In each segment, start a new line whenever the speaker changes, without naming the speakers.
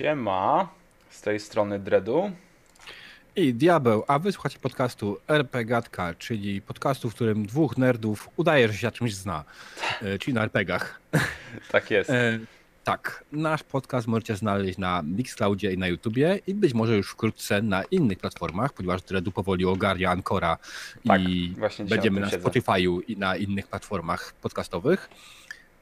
Siema, z tej strony Dredu.
I Diabeł, a wysłuchacie podcastu RPGatka, czyli podcastu, w którym dwóch nerdów udaje, że się na czymś zna, e, czyli na RPGach.
Tak jest.
E, tak, nasz podcast możecie znaleźć na Mixcloudzie i na YouTubie i być może już wkrótce na innych platformach, ponieważ Dredu powoli ogarnia Ancora
Tak,
i będziemy na. Spotify'u i na innych platformach podcastowych.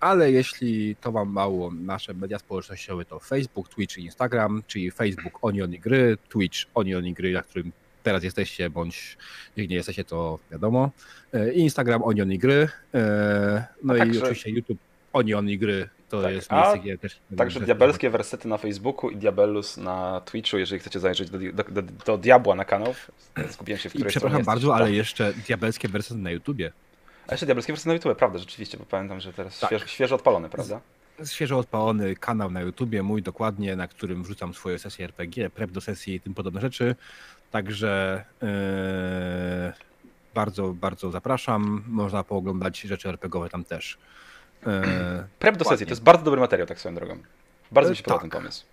Ale jeśli to Wam mało, nasze media społecznościowe to Facebook, Twitch i Instagram, czyli Facebook Onion i Gry, Twitch Onion i Gry, na którym teraz jesteście, bądź jak nie jesteście, to wiadomo. E, I Instagram Onion i Gry. E, No i
także-
oczywiście YouTube Onion i Gry. To
Tak,
jest miejsce, gdzie też...
Także diabelskie wersety na Facebooku i Diabellus na Twitchu, jeżeli chcecie zajrzeć do, do, do, do Diabła na kanał. Skupiłem się w
I
której
przepraszam bardzo, ale jeszcze diabelskie wersety na YouTubie.
A jeszcze diabelskie wersety na YouTube, prawda, rzeczywiście, bo pamiętam, że teraz
Tak.
świeżo, świeżo odpalone, prawda?
świeżo odpalony kanał na YouTubie, mój dokładnie, na którym wrzucam swoje sesje RPG, prep do sesji i tym podobne rzeczy. Także yy, bardzo, bardzo zapraszam. Można pooglądać rzeczy RPGowe tam też. Yy,
Prep do sesji,
Ładnie.
to jest bardzo dobry materiał, tak swoją drogą. Bardzo mi się
E,
podoba
tak.
ten pomysł.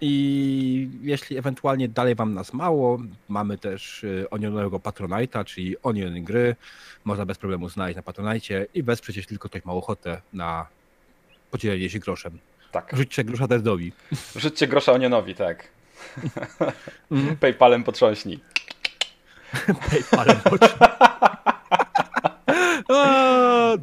I jeśli ewentualnie dalej wam nas mało, mamy też yy, Onionowego Patronite'a, czyli Onion Gry. Można bez problemu znaleźć na Patronite i wesprzeć, jeśli tylko ktoś ma ochotę na podzielenie się groszem.
Tak.
Rzućcie grosza Derdowi.
Rzućcie grosza Onionowi, tak.
Mhm.
Paypalem potrząśnij.
PayPalem potrzeba.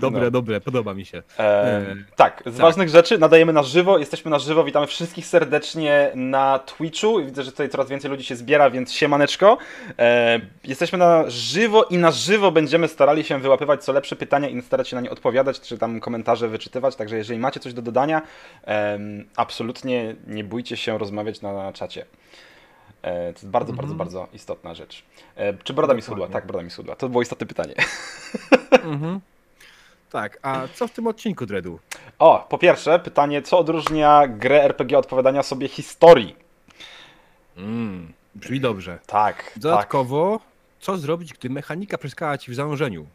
Dobre,
No.
dobre, podoba mi się.
E,
E,
tak, z
tak.
ważnych rzeczy nadajemy na żywo, jesteśmy na żywo, witamy wszystkich serdecznie na Twitchu. Widzę, że tutaj coraz więcej ludzi się zbiera, więc siemaneczko. E, jesteśmy na żywo i na żywo będziemy starali się wyłapywać co lepsze pytania i starać się na nie odpowiadać, czy tam komentarze wyczytywać. Także jeżeli macie coś do dodania, em, absolutnie nie bójcie się rozmawiać na czacie. E, to jest bardzo, bardzo,
Mhm.
bardzo istotna rzecz. E, czy broda mi schudła? Tak, broda mi schudła. To było istotne pytanie.
Mhm. Tak, a co w tym odcinku, Dredu?
O, po pierwsze, pytanie, co odróżnia grę RPG od opowiadania sobie historii?
Mm, brzmi dobrze.
Tak, tak.
Dodatkowo, co zrobić, gdy mechanika przeszkadza ci w zanurzeniu?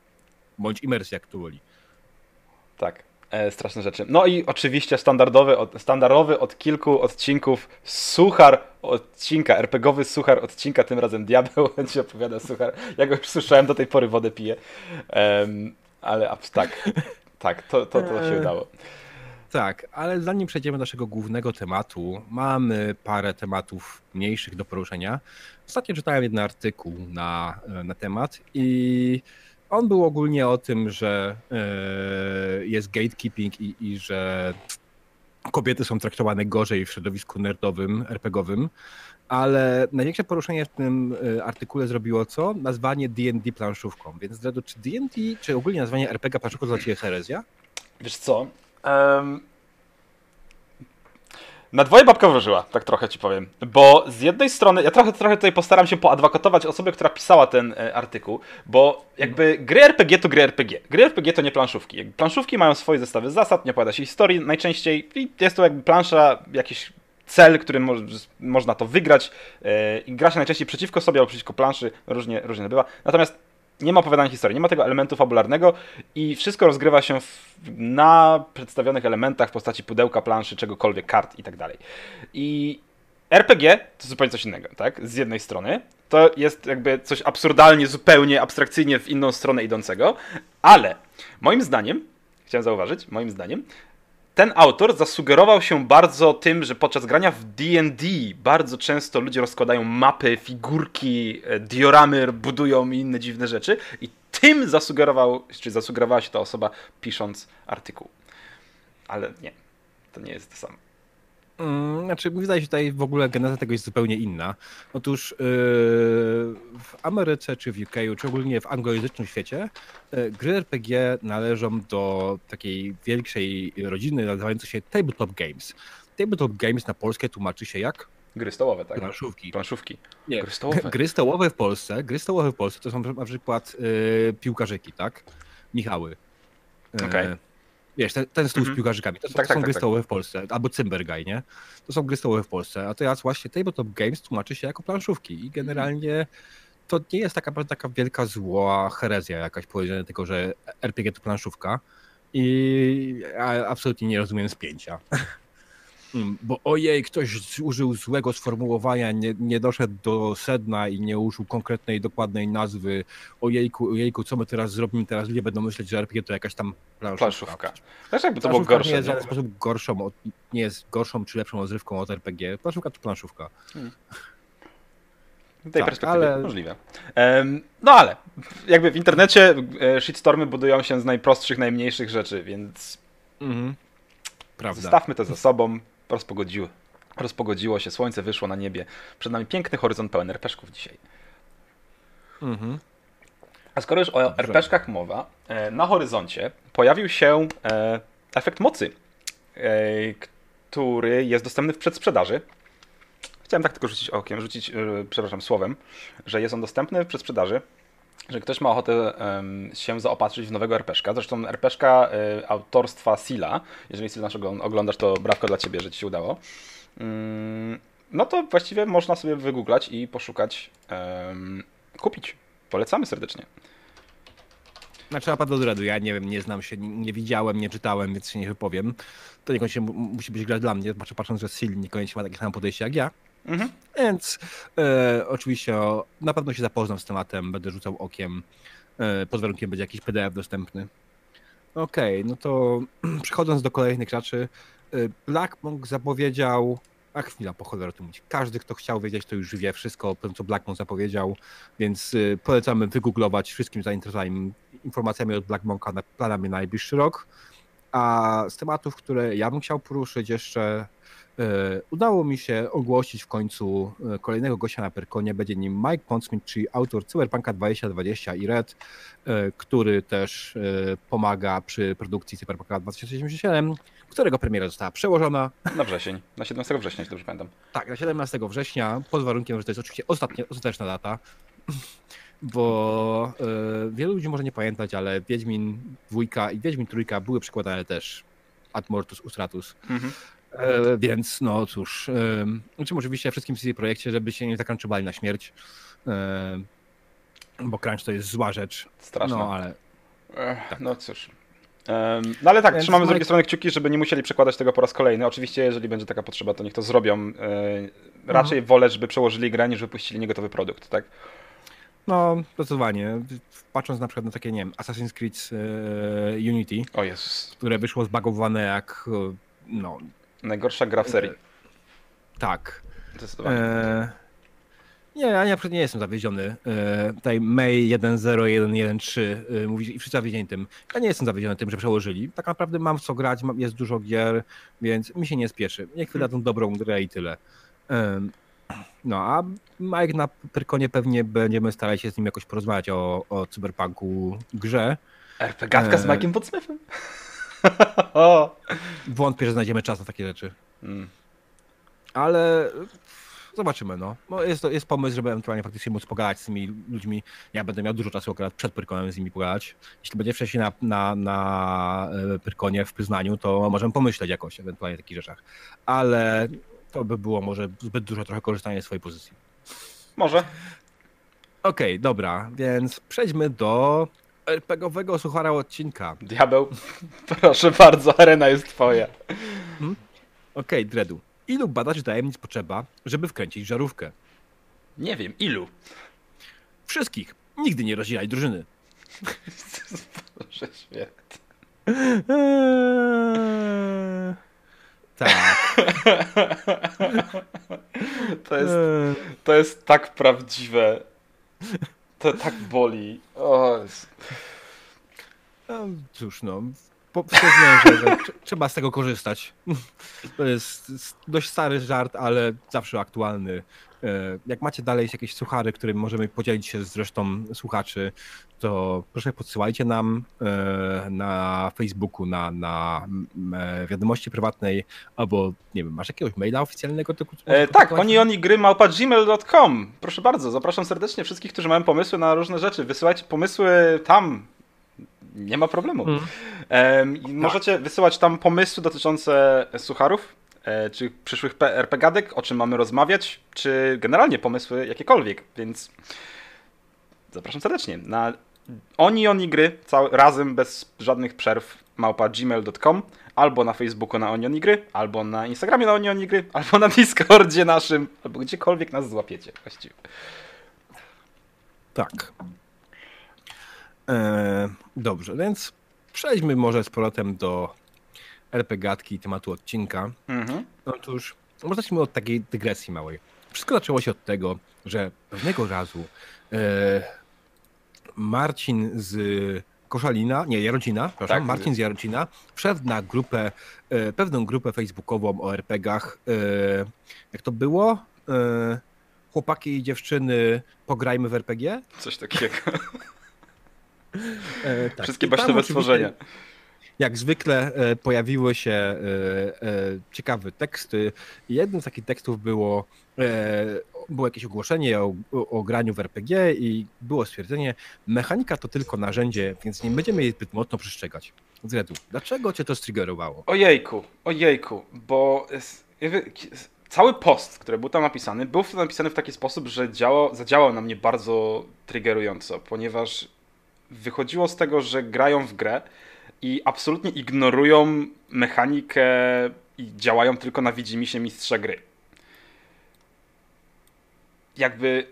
Bądź imersji, jak tu woli.
Tak, e, straszne rzeczy. No i oczywiście standardowy od, standardowy od kilku odcinków suchar odcinka, RPGowy suchar odcinka, tym razem diabeł będzie opowiada suchar. Ja go już słyszałem, do tej pory wodę piję. Em, ale abs- tak, tak, to, to, to się
Eee.
udało.
Tak, ale zanim przejdziemy do naszego głównego tematu, mamy parę tematów mniejszych do poruszenia. Ostatnio czytałem jeden artykuł na, na temat i on był ogólnie o tym, że e, jest gatekeeping i, i że kobiety są traktowane gorzej w środowisku nerdowym, RPGowym, ale największe poruszenie w tym e, artykule zrobiło co? Nazwanie D&D planszówką. Więc Dredu, czy D&D, czy ogólnie nazwanie RPG planszówką to dla Ciebie herezja?
Wiesz co? Em, na dwoje babka wróżyła, tak trochę ci powiem. Bo z jednej strony, ja trochę, trochę tutaj postaram się poadwokatować osobę, która pisała ten e, artykuł, bo jakby gry RPG to gry RPG. Gry RPG to nie planszówki. Planszówki mają swoje zestawy zasad, nie opowiada się historii najczęściej i jest to jakby plansza, jakiś cel, którym mo można to wygrać e, i gra się najczęściej przeciwko sobie albo przeciwko planszy, różnie, różnie bywa. Natomiast nie ma opowiadania historii, nie ma tego elementu fabularnego i wszystko rozgrywa się w, na przedstawionych elementach w postaci pudełka, planszy, czegokolwiek, kart i tak dalej. I RPG to zupełnie coś innego, tak? Z jednej strony to jest jakby coś absurdalnie, zupełnie abstrakcyjnie w inną stronę idącego, ale moim zdaniem, chciałem zauważyć, moim zdaniem, ten autor zasugerował się bardzo tym, że podczas grania w D&D bardzo często ludzie rozkładają mapy, figurki, e, dioramy, budują i inne dziwne rzeczy i tym zasugerował, czy zasugerowała się ta osoba pisząc artykuł. Ale nie, to nie jest to samo.
Mm, Znaczy, wydaje się tutaj w ogóle geneza tego jest zupełnie inna. Otóż yy, w Ameryce, czy w UK, czy ogólnie w anglojęzycznym świecie, yy, gry RPG należą do takiej większej rodziny nazywającej się Tabletop Games. Tabletop Games na polskie tłumaczy się jak
Gry stołowe, tak?
planszówki.
Planszówki.
Nie,
Gry stołowe.
gry stołowe w Polsce, gry stołowe w Polsce to są na przykład yy, piłkarzyki, tak? Michały. Yy,
Okej.
Wiesz, ten, ten stół
Mhm.
z piłkarzykami, to, są-
Tak,
to
tak,
są
tak,
gry
tak.
stołowe w Polsce, albo Cymbergaj, nie? To są gry stołowe w Polsce, a teraz właśnie Tabletop Games tłumaczy się jako planszówki i generalnie to nie jest taka, taka wielka zła herezja jakaś powiedzenie tylko, że RPG to planszówka i absolutnie nie rozumiem spięcia. Mm, Bo ojej, ktoś użył złego sformułowania, nie, nie doszedł do sedna i nie użył konkretnej, dokładnej nazwy. Ojejku, ojejku, co my teraz zrobimy? Teraz ludzie będą myśleć, że RPG to jakaś tam planszówka.
Planszówka. Wiesz, jakby to było gorsze.
nie jest w żaden sposób gorszą, od, nie jest gorszą czy lepszą rozrywką od RPG. Planszówka to planszówka.
W tej
Tak,
perspektywie
ale-
możliwe. No ale jakby w internecie e, shitstormy budują się z najprostszych, najmniejszych rzeczy, więc
Mhm. Prawda.
zostawmy to za sobą. Rozpogodziło, rozpogodziło się, słońce wyszło na niebie. Przed nami piękny horyzont pełen RPG-ków dzisiaj.
Mhm.
A skoro już o. RPG-kach mowa, e, na horyzoncie pojawił się e, efekt mocy, e, który jest dostępny w przedsprzedaży. Chciałem tak tylko rzucić okiem, rzucić, przepraszam, słowem, że jest on dostępny w przedsprzedaży, że ktoś ma ochotę em, się zaopatrzyć w nowego RPG-ka. Zresztą RPG-ka e, autorstwa Sila, jeżeli Sil naszego oglądasz, to brawko dla ciebie, że ci się udało. Mm, no to właściwie można sobie wygooglać i poszukać, kupić. Polecamy serdecznie.
Znaczy, a do dreadu, ja nie wiem, nie znam się, nie, widziałem, nie czytałem, więc się nie wypowiem. To niekoniecznie mu- musi być gra dla mnie, patrząc, że Sil niekoniecznie ma takie samo podejście jak ja.
Mhm.
Więc e, oczywiście o, na pewno się zapoznam z tematem, będę rzucał okiem, e, pod warunkiem będzie jakiś PDF dostępny. Okej, no to przechodząc do kolejnych rzeczy, e, Black Monk zapowiedział, a chwila, po cholerę o tym mówić, każdy kto chciał wiedzieć to już wie wszystko o tym co Black Monk zapowiedział, więc e, polecamy wygooglować wszystkim zainteresowanym informacjami od Black Monka na planami na najbliższy rok. A z tematów, które ja bym chciał poruszyć jeszcze E, Udało mi się ogłosić w końcu e, kolejnego gościa na Perkonie. Będzie nim Mike Pondsmith, czyli autor Cyberpunka 2020 i Red, e, który też pomaga przy produkcji Cyberpunka 2077, którego premiera została przełożona
Na wrzesień, na 17 września, jeśli dobrze pamiętam.
tak, na 17 września, pod warunkiem, że to jest oczywiście ostatnia, ostateczna data, bo e, wielu ludzi może nie pamiętać, ale Wiedźmin dwójka i Wiedźmin trójka były przekładane też Ad Mortus Ustratus.
Mhm.
E, więc no cóż, e, czym oczywiście wszystkim w CD Projekcie, żeby się nie zakręczowali na śmierć, e, bo crunch to jest zła rzecz,
Straszne.
no ale
Ech, No cóż. No ale tak,
Więc
trzymamy z drugiej strony kciuki, żeby nie musieli przekładać tego po raz kolejny. Oczywiście, jeżeli będzie taka potrzeba, to niech to zrobią. E, raczej wolę, żeby przełożyli grę, niż wypuścili niegotowy produkt, tak?
No zdecydowanie, patrząc na przykład na takie, nie wiem, Assassin's Creed e, Unity,
O Jezus.
które wyszło zbagowane jak, e, no
Najgorsza gra w serii.
tak,
Zdecydowanie.
E, nie, ja nie, nie jestem zawiedziony. E, tutaj May 1.0.1.1.3 e, mówi i wszyscy zawiedzieni tym. Ja nie jestem zawiedziony tym, że przełożyli. Tak naprawdę mam w co grać, mam, jest dużo gier, więc mi się nie spieszy. Niech wydadzą dobrą grę i tyle. Em, no, a Mike na Pyrkonie pewnie będziemy starali się z nim jakoś porozmawiać o, o cyberpunku grze.
RPG z
e,
Mike'iem Podsmithem? o.
Wątpię, że znajdziemy czas na takie rzeczy.
Mm.
Ale zobaczymy, no. no jest, to, jest pomysł, żeby ewentualnie faktycznie móc pogadać z tymi ludźmi. Ja będę miał dużo czasu akurat przed Pyrkonem z nimi pogadać. Jeśli będzie wcześniej na, na, na e, Pyrkonie w Poznaniu, to możemy pomyśleć jakoś ewentualnie o takich rzeczach. Ale to by było może zbyt dużo trochę korzystania z swojej pozycji.
Może.
Okej, dobra, więc przejdźmy do RPGowego suchara odcinka.
Diabeł, proszę bardzo, arena jest twoja.
Okej, Dredu. Ilu badaczy tajemnic potrzeba, żeby wkręcić żarówkę?
Nie wiem, ilu?
Wszystkich. Nigdy nie rozdzielaj drużyny.
Proszę świetnie.
Tak.
To jest,
Eee,
to jest tak prawdziwe. To tak boli. O,
no, Cóż, no. Po, że, że tr- trzeba z tego korzystać. To jest dość stary żart, ale zawsze aktualny. E, Jak macie dalej jakieś suchary, którymi możemy podzielić się z resztą słuchaczy, to proszę podsyłajcie nam e, na Facebooku, na, na e, wiadomości prywatnej, albo nie wiem, masz jakiegoś maila oficjalnego?
E, tak, oni oni gry gmail.com. Proszę bardzo, zapraszam serdecznie wszystkich, którzy mają pomysły na różne rzeczy. Wysyłajcie pomysły tam. Nie ma problemu.
Mm.
Em, i możecie wysyłać tam pomysły dotyczące sucharów, czy przyszłych RPG-adek, o czym mamy rozmawiać, czy generalnie pomysły jakiekolwiek, więc zapraszam serdecznie na oni oni gry cał- razem, bez żadnych przerw. małpa gmail.com, albo na Facebooku na Onionigry, albo na Instagramie na Onionigry, albo na Discordzie naszym, albo gdziekolwiek nas złapiecie właściwie.
Tak. E, dobrze, więc przejdźmy może z powrotem do RPGatki i tematu odcinka.
Mhm.
Otóż, może zacznijmy od takiej dygresji małej. Wszystko zaczęło się od tego, że pewnego razu e, Marcin z Koszalina, nie, Jarocina, przepraszam,
Tak.
Marcin z Jarocina wszedł na grupę, e, pewną grupę facebookową o RPGach. E, jak to było? E, chłopaki i dziewczyny, pograjmy w RPG?
Coś takiego.
E, tak.
Wszystkie basztowe
oczywiście,
stworzenia.
Jak zwykle e, pojawiły się e, e, ciekawe teksty. Jednym z takich tekstów było, było jakieś ogłoszenie o, o, graniu w RPG i było stwierdzenie, mechanika to tylko narzędzie, więc nie będziemy jej zbyt mocno przestrzegać. Zredu, dlaczego cię to striggerowało?
Ojejku, ojejku, bo cały post, który był tam napisany, był napisany w taki sposób, że działał, zadziałał na mnie bardzo triggerująco, ponieważ wychodziło z tego, że grają w grę i absolutnie ignorują mechanikę i działają tylko na widzimisię mistrza gry. Jakby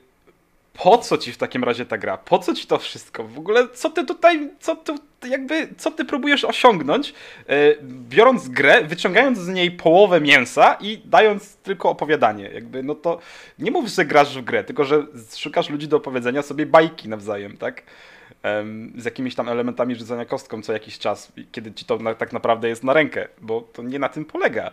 po co ci w takim razie ta gra? Po co ci to wszystko? W ogóle co ty tutaj, co ty, jakby, co ty próbujesz osiągnąć, e, biorąc grę, wyciągając z niej połowę mięsa i dając tylko opowiadanie. Jakby, no to nie mów, że grasz w grę, tylko że szukasz ludzi do opowiedzenia sobie bajki nawzajem, tak? Z jakimiś tam elementami rzucania kostką co jakiś czas, kiedy ci to na, tak naprawdę jest na rękę, bo to nie na tym polega.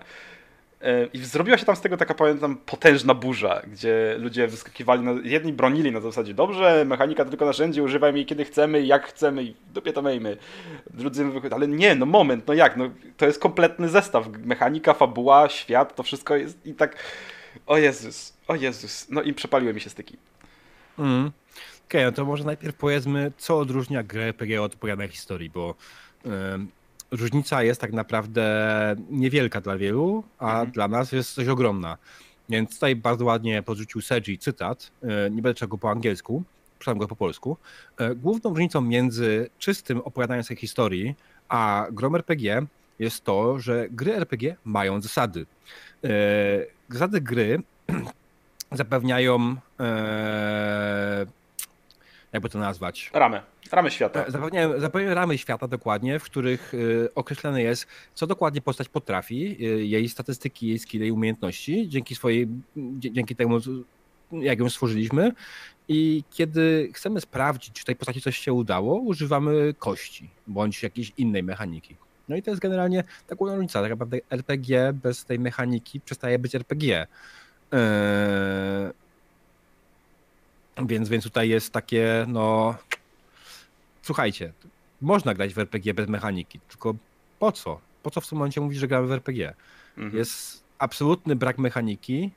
I zrobiła się tam z tego taka, pamiętam, potężna burza, gdzie ludzie wyskakiwali, na, jedni bronili na zasadzie, dobrze, mechanika tylko narzędzie, używajmy jej kiedy chcemy, jak chcemy i dupie to miejmy. Drudzy ale nie, no moment, no jak, no to jest kompletny zestaw, mechanika, fabuła, świat, to wszystko jest i tak, o Jezus, o Jezus, no i przepaliły mi się styki.
Mm. Okej, no to może najpierw powiedzmy, co odróżnia grę RPG od opowiadanej historii, bo różnica jest tak naprawdę niewielka dla wielu, a
Mhm.
dla nas jest coś ogromna. Więc tutaj bardzo ładnie podrzucił Sergi cytat, e, nie będę czego po angielsku, przeczytam go po polsku. E, Główną różnicą między czystym opowiadaniem sobie historii, a grą RPG jest to, że gry RPG mają zasady. E, Zasady gry zapewniają, jakby to nazwać,
Ramy, ramy świata.
E, Zapewniają, zapewniają ramy świata dokładnie, w których y, określone jest, co dokładnie postać potrafi, y, jej statystyki, jej skille, jej umiejętności, dzięki swojej, dzięki temu, jak ją stworzyliśmy. I kiedy chcemy sprawdzić, czy tej postaci coś się udało, używamy kości bądź jakiejś innej mechaniki. No i to jest generalnie ta główna różnica. Tak naprawdę RPG bez tej mechaniki przestaje być RPG. Eee, więc, więc tutaj jest takie, no. Słuchajcie, można grać w RPG bez mechaniki, tylko po co? Po co w tym momencie mówisz, że gramy w RPG?
Mhm.
Jest absolutny brak mechaniki.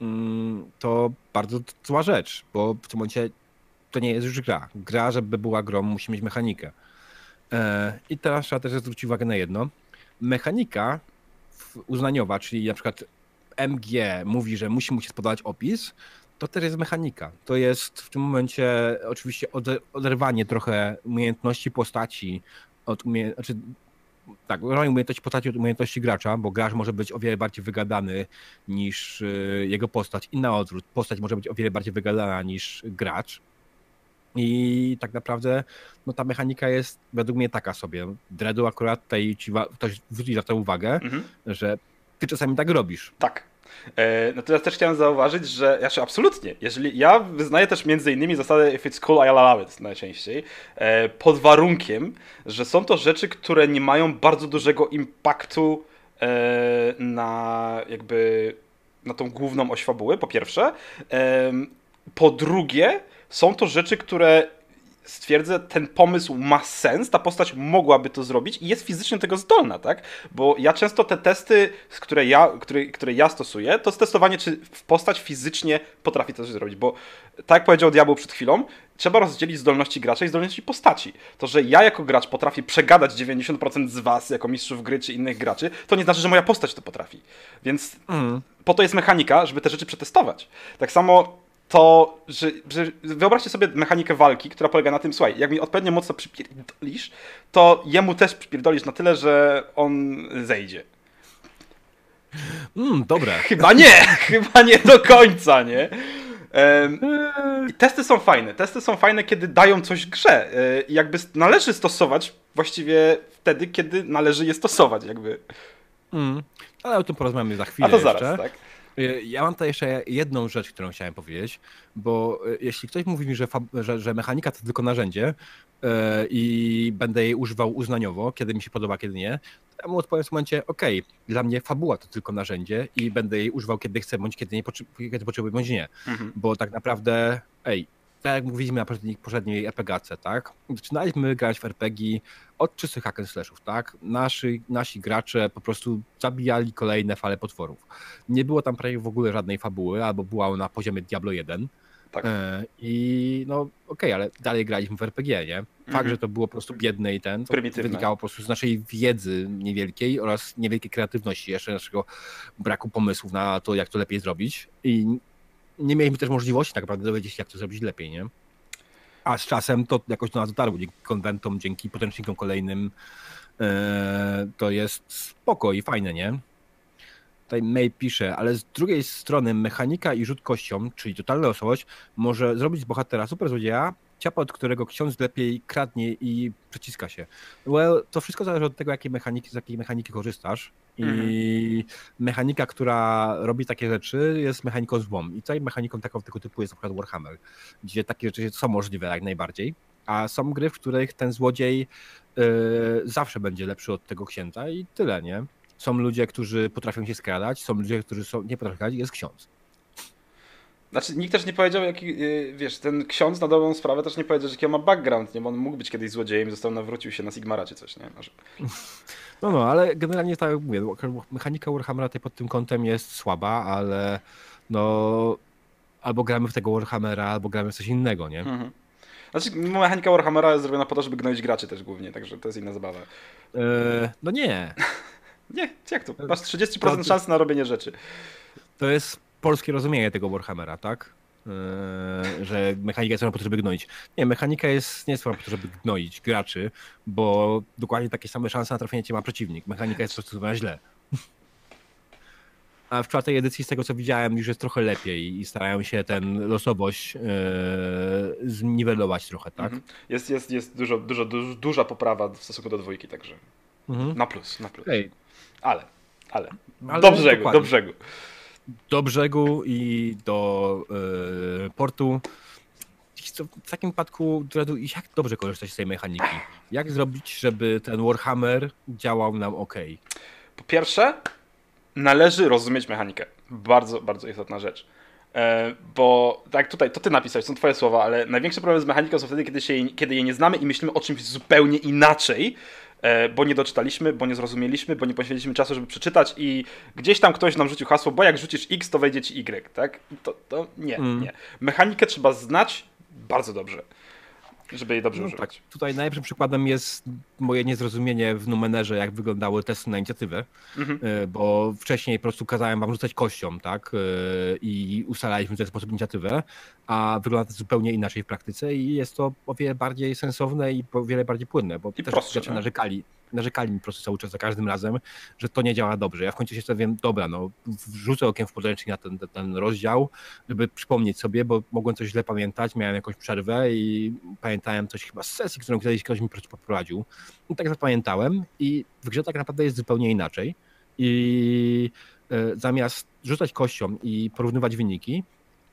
mm, To bardzo zła rzecz, bo w tym momencie to nie jest już gra. Gra, żeby była grą, musi mieć mechanikę. E, I teraz trzeba też zwrócić uwagę na jedno. Mechanika uznaniowa, czyli na przykład MG mówi, że musi mu się spodobać opis, to też jest mechanika. To jest w tym momencie oczywiście ode- oderwanie trochę umiejętności postaci od umie... znaczy, tak, umiejętności postaci od umiejętności gracza, bo gracz może być o wiele bardziej wygadany niż y, jego postać i na odwrót. Postać może być o wiele bardziej wygadana niż gracz. I tak naprawdę no, ta mechanika jest według mnie taka sobie. Dreadu akurat tutaj ci ktoś zwróci na to uwagę,
Mhm.
że ty czasami tak robisz.
Tak. E, Natomiast też chciałem zauważyć, że znaczy absolutnie, jeżeli ja wyznaję też między innymi zasadę if it's cool, I'll allow it najczęściej, e, pod warunkiem, że są to rzeczy, które nie mają bardzo dużego impaktu e, na jakby na tą główną oś fabuły, po pierwsze. Po drugie, są to rzeczy, które stwierdzę, ten pomysł ma sens, ta postać mogłaby to zrobić i jest fizycznie tego zdolna, tak? Bo ja często te testy, które ja, które, które ja stosuję, to testowanie, czy postać fizycznie potrafi to zrobić, bo tak jak powiedział Diabeł przed chwilą, trzeba rozdzielić zdolności gracza i zdolności postaci. To, że ja jako gracz potrafię przegadać 90% z was, jako mistrzów gry czy innych graczy, to nie znaczy, że moja postać to potrafi. Więc
Mm.
po to jest mechanika, żeby te rzeczy przetestować. Tak samo to, że, że wyobraźcie sobie mechanikę walki, która polega na tym, słuchaj, jak mi odpowiednio mocno przypierdolisz, to jemu też przypierdolisz na tyle, że on zejdzie.
Mm, dobre.
Chyba nie, chyba nie do końca, nie? I testy są fajne. Testy są fajne, kiedy dają coś grze. E, I jakby należy stosować właściwie wtedy, kiedy należy je stosować, jakby.
Mm, ale o tym porozmawiamy za chwilę.
A to zaraz,
jeszcze.
tak?
Y, Ja mam tutaj jeszcze jedną rzecz, którą chciałem powiedzieć, bo y, jeśli ktoś mówi mi, że, że, że mechanika to tylko narzędzie y, i będę jej używał uznaniowo, kiedy mi się podoba, kiedy nie, to ja mu odpowiem w momencie, okej, dla mnie fabuła to tylko narzędzie i będę jej używał, kiedy chcę, bądź kiedy, nie potrze- kiedy potrzebuję, bądź nie.
Mhm.
Bo tak naprawdę, ej, tak jak mówiliśmy na poprzedniej, RPGace, tak? Zaczynaliśmy grać w RPG od czystych hack and slashów, tak? Nasi, nasi gracze po prostu zabijali kolejne fale potworów. Nie było tam prawie w ogóle żadnej fabuły, albo była ona na poziomie Diablo 1.
Tak.
E, I no okej, ale dalej graliśmy w RPG, nie? Fakt,
Mhm.
że to było po prostu biedne i ten, to
Prymitywne.
wynikało po prostu z naszej wiedzy niewielkiej oraz niewielkiej kreatywności, jeszcze naszego braku pomysłów na to, jak to lepiej zrobić. I nie mieliśmy też możliwości tak naprawdę dowiedzieć się, jak to zrobić lepiej, nie? A z czasem to jakoś do nas dotarło, dzięki konwentom, dzięki podręcznikom kolejnym. e, To jest spoko i fajne, nie? Tutaj May pisze, ale z drugiej strony mechanika i rzut kością, czyli totalna osobowość, może zrobić z bohatera super złodzieja, ciapa, od którego ksiądz lepiej kradnie i przeciska się. Well, to wszystko zależy od tego, jakiej mechaniki, z jakiej mechaniki korzystasz. I mechanika, która robi takie rzeczy, jest mechaniką złą. I tutaj mechaniką taką tego typu jest na przykład Warhammer, gdzie takie rzeczy są możliwe jak najbardziej. A są gry, w których ten złodziej yy, zawsze będzie lepszy od tego księdza i tyle, nie? Są ludzie, którzy potrafią się skradać, są ludzie, którzy są, nie potrafią skradać, jest ksiądz.
Znaczy, nikt też nie powiedział, jaki, yy, wiesz, ten ksiądz na dobrą sprawę też nie powiedział, jaki on ma background, nie? Bo on mógł być kiedyś złodziejem został nawrócił się na Sigmara czy coś, nie? Może.
No, no, ale generalnie tak jak mówię, mechanika Warhammera tutaj pod tym kątem jest słaba, ale no albo gramy w tego Warhammera, albo gramy w coś innego, nie?
Mhm. Znaczy, mechanika Warhammera jest zrobiona po to, żeby gnoić graczy też głównie, także to jest inna zabawa.
E, no nie,
Nie, jak to? Masz 30%
To-
szans na robienie rzeczy.
to jest polskie rozumienie tego Warhammera, tak? E, że mechanika jest po to, żeby gnoić. Nie, mechanika jest nie stworzona po to, żeby gnoić graczy, bo dokładnie takie same szanse na trafienie cię ma przeciwnik. Mechanika jest stosowana źle. A w czwartej edycji, z tego co widziałem, już jest trochę lepiej i starają się ten losowość e, zniwelować trochę, tak?
Mhm. Jest, jest, jest dużo, dużo, dużo, duża poprawa w stosunku do dwójki, także
Mhm.
na plus, na plus.
Okej.
Ale, ale,
Ale
do brzegu,
dokładnie.
do brzegu.
Do brzegu i do e, portu. W takim Dreadu, jak dobrze korzystać z tej mechaniki? Jak zrobić, żeby ten Warhammer działał nam ok?
Po pierwsze, należy rozumieć mechanikę. Bardzo, bardzo istotna rzecz. E, bo tak tutaj, to ty napisałeś, są twoje słowa, ale największy problem z mechaniką są wtedy, kiedy, się kiedy jej nie znamy i myślimy o czymś zupełnie inaczej, bo nie doczytaliśmy, bo nie zrozumieliśmy, bo nie poświęciliśmy czasu, żeby przeczytać i gdzieś tam ktoś nam rzucił hasło, bo jak rzucisz X, to wejdzie ci Y, tak? To, to nie,
Mm.
nie. Mechanikę trzeba znać bardzo dobrze, żeby jej dobrze
No tak,
używać.
tutaj najlepszym przykładem jest moje niezrozumienie w Numenerze, jak wyglądały testy na inicjatywę,
Mhm.
e, bo wcześniej po prostu kazałem wam rzucać kością, tak? e, I ustalaliśmy w ten sposób inicjatywę, a wygląda to zupełnie inaczej w praktyce i jest to o wiele bardziej sensowne i o wiele bardziej płynne, bo
I
też
prostsze,
gracze
no.
narzekali, narzekali mi po prostu cały czas za każdym razem, że to nie działa dobrze. Ja w końcu się wiem, dobra, no wrzucę okiem w podręcznik na ten, ten, rozdział, żeby przypomnieć sobie, bo mogłem coś źle pamiętać, miałem jakąś przerwę i pamiętałem coś chyba z sesji, którą kiedyś ktoś mi poprowadził. I tak zapamiętałem i w grze tak naprawdę jest zupełnie inaczej. I e, zamiast rzucać kością i porównywać wyniki,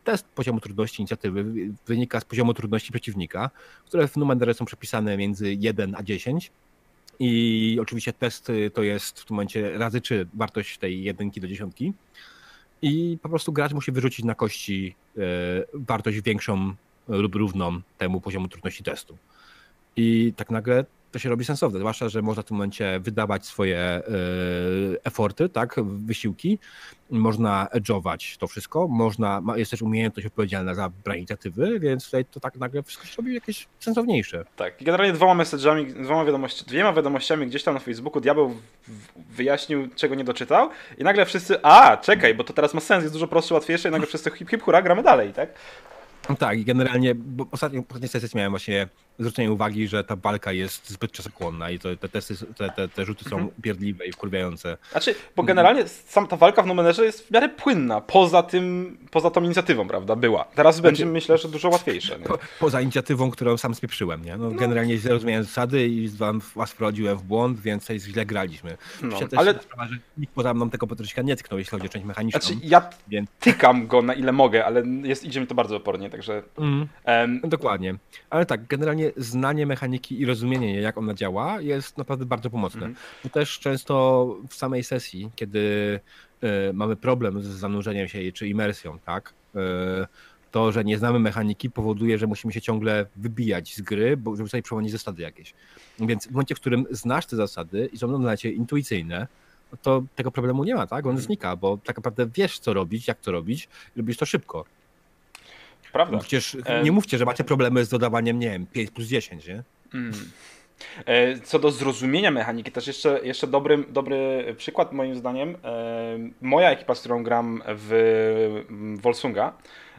test poziomu trudności inicjatywy wynika z poziomu trudności przeciwnika, które w Numenderze są przepisane między 1 a 10. I oczywiście test to jest w tym momencie razy 3 wartość tej jedynki do dziesiątki. I po prostu gracz musi wyrzucić na kości e, wartość większą lub równą temu poziomu trudności testu. I tak nagle to się robi sensowne, zwłaszcza, że można w tym momencie wydawać swoje y, eforty, tak, wysiłki, można edge'ować to wszystko, można, jest też umiejętność odpowiedzialna za branie inicjatywy, więc tutaj to tak nagle wszystko się robi jakieś sensowniejsze.
Tak, i generalnie dwoma message'ami, dwoma wiadomości, dwiema wiadomościami gdzieś tam na Facebooku diabeł wyjaśnił, czego nie doczytał i nagle wszyscy, a, czekaj, bo to teraz ma sens, jest dużo prostsze, łatwiejsze i nagle wszyscy hip hip hura, gramy dalej, tak?
Tak, i generalnie, bo ostatnio, ostatniej sesji miałem właśnie zwrócenie uwagi, że ta walka jest zbyt czasochłonna i to, te testy, te, te, te rzuty są mhm. upierdliwe i wkurwiające.
Znaczy, bo generalnie sam ta walka w Numenerze jest w miarę płynna, poza tym, poza tą inicjatywą, prawda, była. Teraz znaczy, będzie, myślę, że dużo łatwiejsze.
Po, poza inicjatywą, którą sam spieprzyłem, nie? No, no. Generalnie źle rozumiałem zasady i wam, was wprowadziłem w błąd, więc źle graliśmy. No, ale... Sprawa, że nikt poza mną tego potyczka nie tknął, jeśli chodzi o część mechaniczną.
Znaczy, ja więc... tykam go na ile mogę, ale jest, idzie mi to bardzo opornie, także... Mm.
Um... Dokładnie. Ale tak, generalnie znanie mechaniki i rozumienie, jak ona działa, jest naprawdę bardzo pomocne. Bo też często w samej sesji, kiedy y, mamy problem z zanurzeniem się czy imersją, tak? Y, to, że nie znamy mechaniki, powoduje, że musimy się ciągle wybijać z gry, bo żeby sobie przypomnieć zasady jakieś. Więc w momencie, w którym znasz te zasady i są one dla ciebie intuicyjne, to tego problemu nie ma, tak? On mhm. znika, bo tak naprawdę wiesz, co robić, jak to robić, robisz to szybko.
Prawda.
Przecież nie mówcie, że macie problemy z dodawaniem, nie wiem, 5 plus 10, nie? Mm.
E, co do zrozumienia mechaniki, też jeszcze, jeszcze dobry, dobry przykład moim zdaniem. E, moja ekipa, z którą gram w Volsunga,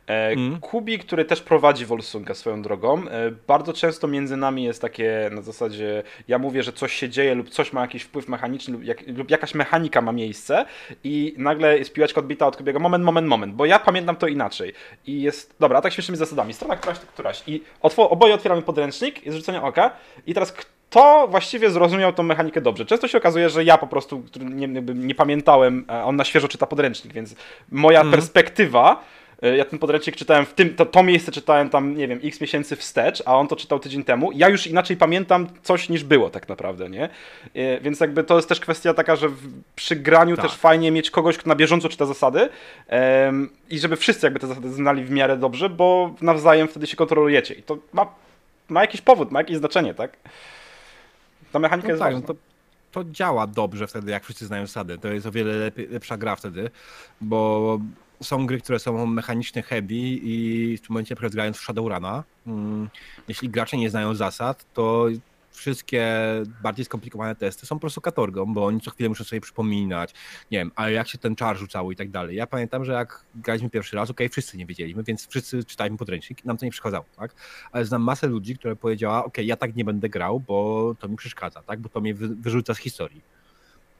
Mm. Kubi, który też prowadzi Wolsunga swoją drogą, e, bardzo często między nami jest takie na zasadzie, ja mówię, że coś się dzieje lub coś ma jakiś wpływ mechaniczny lub, jak, lub jakaś mechanika ma miejsce i nagle jest piłeczka odbita od Kubiego, moment, moment, moment, bo ja pamiętam to inaczej. I jest, dobra, tak śmiesznymi zasadami, strona któraś, to któraś. I otwo, oboje otwieramy podręcznik, jest rzucenie oka i teraz kto właściwie zrozumiał tą mechanikę dobrze. Często się okazuje, że ja po prostu, który nie, nie pamiętałem, on na świeżo czyta podręcznik, więc moja mm. perspektywa E, ja ten podręcznik czytałem w tym, to, to miejsce czytałem tam, nie wiem, x miesięcy wstecz, a on to czytał tydzień temu. Ja już inaczej pamiętam coś niż było tak naprawdę, nie? E, więc jakby to jest też kwestia taka, że w, przy graniu tak. też fajnie mieć kogoś, kto na bieżąco czyta zasady um, i żeby wszyscy jakby te zasady znali w miarę dobrze, bo nawzajem wtedy się kontrolujecie. I to ma, ma jakiś powód, ma jakieś znaczenie, tak? Ta mechanika no jest tak, ważna.
No to to działa dobrze wtedy, jak wszyscy znają zasady. To jest o wiele lepiej, lepsza gra wtedy, bo są gry, które są mechanicznie heavy i w tym momencie, na grając w Shadowruna, mm, jeśli gracze nie znają zasad, to wszystkie bardziej skomplikowane testy są po prostu katorgą, bo oni co chwilę muszą sobie przypominać, nie wiem, ale jak się ten czar rzucało i tak dalej. Ja pamiętam, że jak graliśmy pierwszy raz, okay, wszyscy nie wiedzieliśmy, więc wszyscy czytaliśmy podręcznik, nam to nie przeszkadzało, tak? Ale znam masę ludzi, które powiedziała, okay, ja tak nie będę grał, bo to mi przeszkadza, tak? Bo to mnie wyrzuca z historii.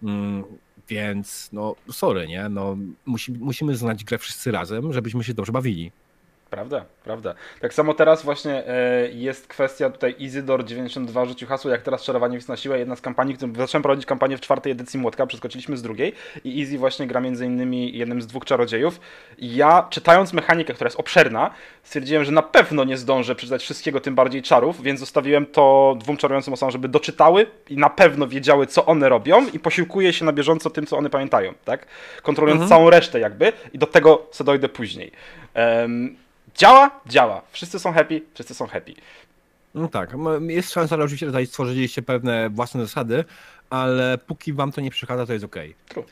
Mm, więc no sorry, nie? No, musi, musimy znać grę wszyscy razem, żebyśmy się dobrze bawili.
Prawda, prawda. Tak samo teraz właśnie e, jest kwestia tutaj Izydor92 rzucił hasło, jak teraz czarowanie na siłę. Jedna z kampanii, którą zacząłem prowadzić kampanię w czwartej edycji Młotka, przeskoczyliśmy z drugiej i Easy właśnie gra między innymi jednym z dwóch czarodziejów. Ja czytając mechanikę, która jest obszerna, stwierdziłem, że na pewno nie zdążę przeczytać wszystkiego, tym bardziej czarów, więc zostawiłem to dwóm czarującym osobom, żeby doczytały i na pewno wiedziały, co one robią i posiłkuję się na bieżąco tym, co one pamiętają, tak? Kontrolując mhm. całą resztę jakby i do tego co dojdę później. Um, Działa? Działa. Wszyscy są happy, wszyscy są happy.
No tak, jest szansa, że oczywiście tutaj stworzyliście pewne własne zasady, ale póki wam to nie przeszkadza, to jest ok. True.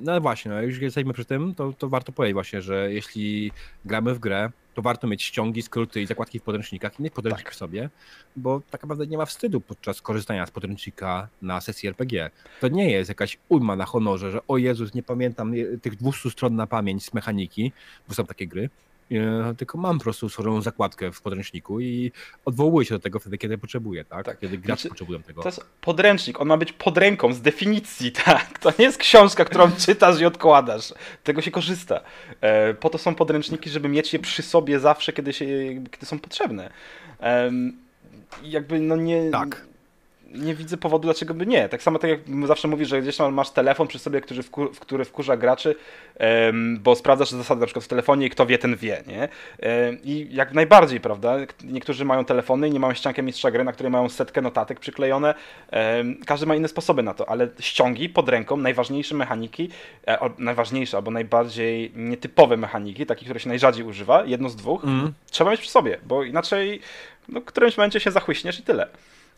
No ale właśnie, no, już jesteśmy przy tym, to, to warto powiedzieć właśnie, że jeśli gramy w grę, to warto mieć ściągi, skróty i zakładki w podręcznikach i mieć podręcznik tak. w sobie, bo tak naprawdę nie ma wstydu podczas korzystania z podręcznika na sesji RPG. To nie jest jakaś ujma na honorze, że o Jezus, nie pamiętam tych 200 stron na pamięć z mechaniki, bo są takie gry, tylko mam po prostu swoją zakładkę w podręczniku i odwołuję się do tego wtedy, kiedy potrzebuję, tak? tak. Kiedy gracze znaczy, potrzebują tego.
To jest podręcznik, on ma być pod ręką, z definicji, tak? To nie jest książka, którą czytasz i odkładasz. Tego się korzysta. E, po to są podręczniki, żeby mieć je przy sobie zawsze, kiedy, się, kiedy są potrzebne. Jakby no nie...
Tak
nie widzę powodu, dlaczego by nie. Tak samo tak jak zawsze mówisz, że gdzieś tam masz telefon przy sobie, który, wkur, który wkurza graczy, um, bo sprawdzasz zasady na przykład w telefonie i kto wie, ten wie, nie? Um, I jak najbardziej, prawda? Niektórzy mają telefony i nie mają ściankę mistrza gry, na której mają setkę notatek przyklejone. Um, każdy ma inne sposoby na to, ale ściągi pod ręką, najważniejsze mechaniki, e, najważniejsze albo najbardziej nietypowe mechaniki, takie, które się najrzadziej używa, jedno z dwóch, mm. trzeba mieć przy sobie, bo inaczej no, w którymś momencie się zachłyśniesz i tyle.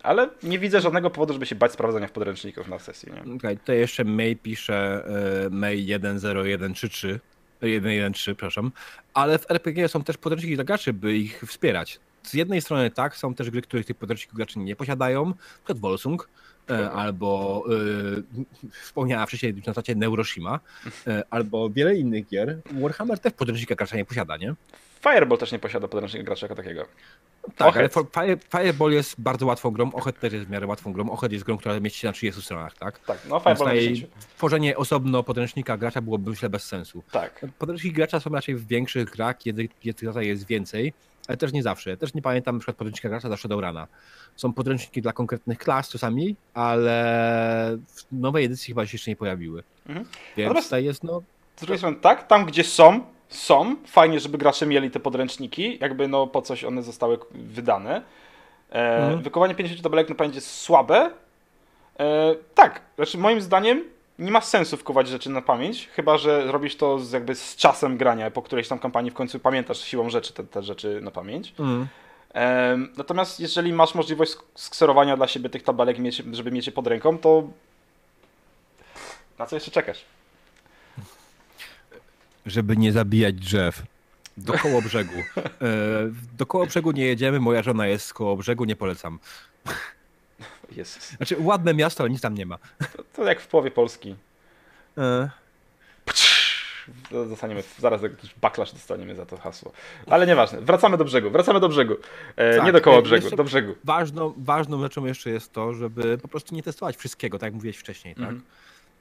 Ale nie widzę żadnego powodu, żeby się bać sprawdzania w podręczników na sesji. Nie?
Okay, tutaj jeszcze May pisze y, May 10133, 113, przepraszam, ale w RPG są też podręczniki dla graczy, by ich wspierać. Z jednej strony tak, są też gry, których tych podręczników gracze nie posiadają, np. Volsung, e, albo y, wspomniała wcześniej na zasadzie Neuroshima, y, albo wiele innych gier. Warhammer też podręcznika gracza nie posiada, nie?
Fireball też nie posiada podręcznika gracza jako takiego.
Tak, ale Fire, Fireball jest bardzo łatwą grą, Ochet też jest w miarę łatwą grą. Ochet jest grą, która mieści się na 30 stronach, tak?
Tak, no Fireball na 10.
Tworzenie osobno podręcznika gracza byłoby myślę bez sensu.
Tak.
Podręczniki gracza są raczej w większych grach, kiedy, kiedy jest więcej, ale też nie zawsze. Też nie pamiętam na przykład podręcznika gracza do Shadowruna. Są podręczniki dla konkretnych klas czasami, ale w nowej edycji chyba się jeszcze nie pojawiły. Mhm. Więc Natomiast tutaj jest no...
Z drugiej strony tak, tam gdzie są, są. Fajnie, żeby gracze mieli te podręczniki, jakby no po coś one zostały wydane. E, mhm. Wykonanie 50 tabelek na pamięć jest słabe. E, tak, znaczy moim zdaniem nie ma sensu wkuwać rzeczy na pamięć, chyba że robisz to z, jakby z czasem grania, po którejś tam kampanii w końcu pamiętasz siłą rzeczy te, te rzeczy na pamięć. Mhm. E, natomiast jeżeli masz możliwość skserowania dla siebie tych tabelek, żeby mieć je pod ręką, to na co jeszcze czekasz?
Żeby nie zabijać drzew. Do koło brzegu. E, do koło brzegu nie jedziemy, moja żona jest z koło brzegu, nie polecam.
Jest.
Znaczy, ładne miasto, ale nic tam nie ma.
To, to jak w połowie Polski. E... Dostaniemy, zaraz jakiś backlash dostaniemy za to hasło. Ale nieważne. Wracamy do brzegu. Wracamy do brzegu. E, tak, nie do koła e, brzegu, do brzegu.
Ważną, ważną rzeczą jeszcze jest to, żeby po prostu nie testować wszystkiego, tak jak mówiłeś wcześniej, tak? Mm. Mm,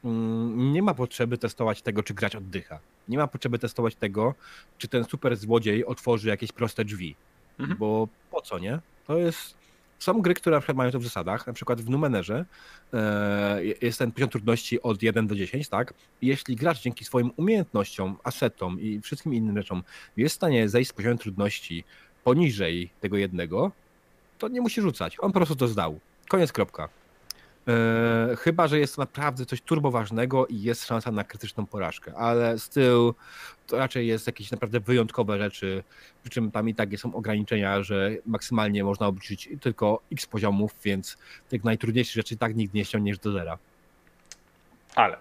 nie ma potrzeby testować tego, czy grać oddycha. Nie ma potrzeby testować tego, czy ten super złodziej otworzy jakieś proste drzwi. Mhm. Bo po co, nie? To jest. Są gry, które na przykład mają to w zasadach. Na przykład w Numenerze e, jest ten poziom trudności od 1 do 10, tak? Jeśli gracz dzięki swoim umiejętnościom, asetom i wszystkim innym rzeczom jest w stanie zejść z poziomu trudności poniżej tego jednego, to nie musi rzucać. On po prostu to zdał. Koniec, kropka. E, chyba, że jest to naprawdę coś turboważnego i jest szansa na krytyczną porażkę, ale styl to raczej jest jakieś naprawdę wyjątkowe rzeczy, przy czym tam i tak są ograniczenia, że maksymalnie można obliczyć tylko x poziomów, więc tych najtrudniejszych rzeczy tak nigdy nie ściągniesz do zera.
Ale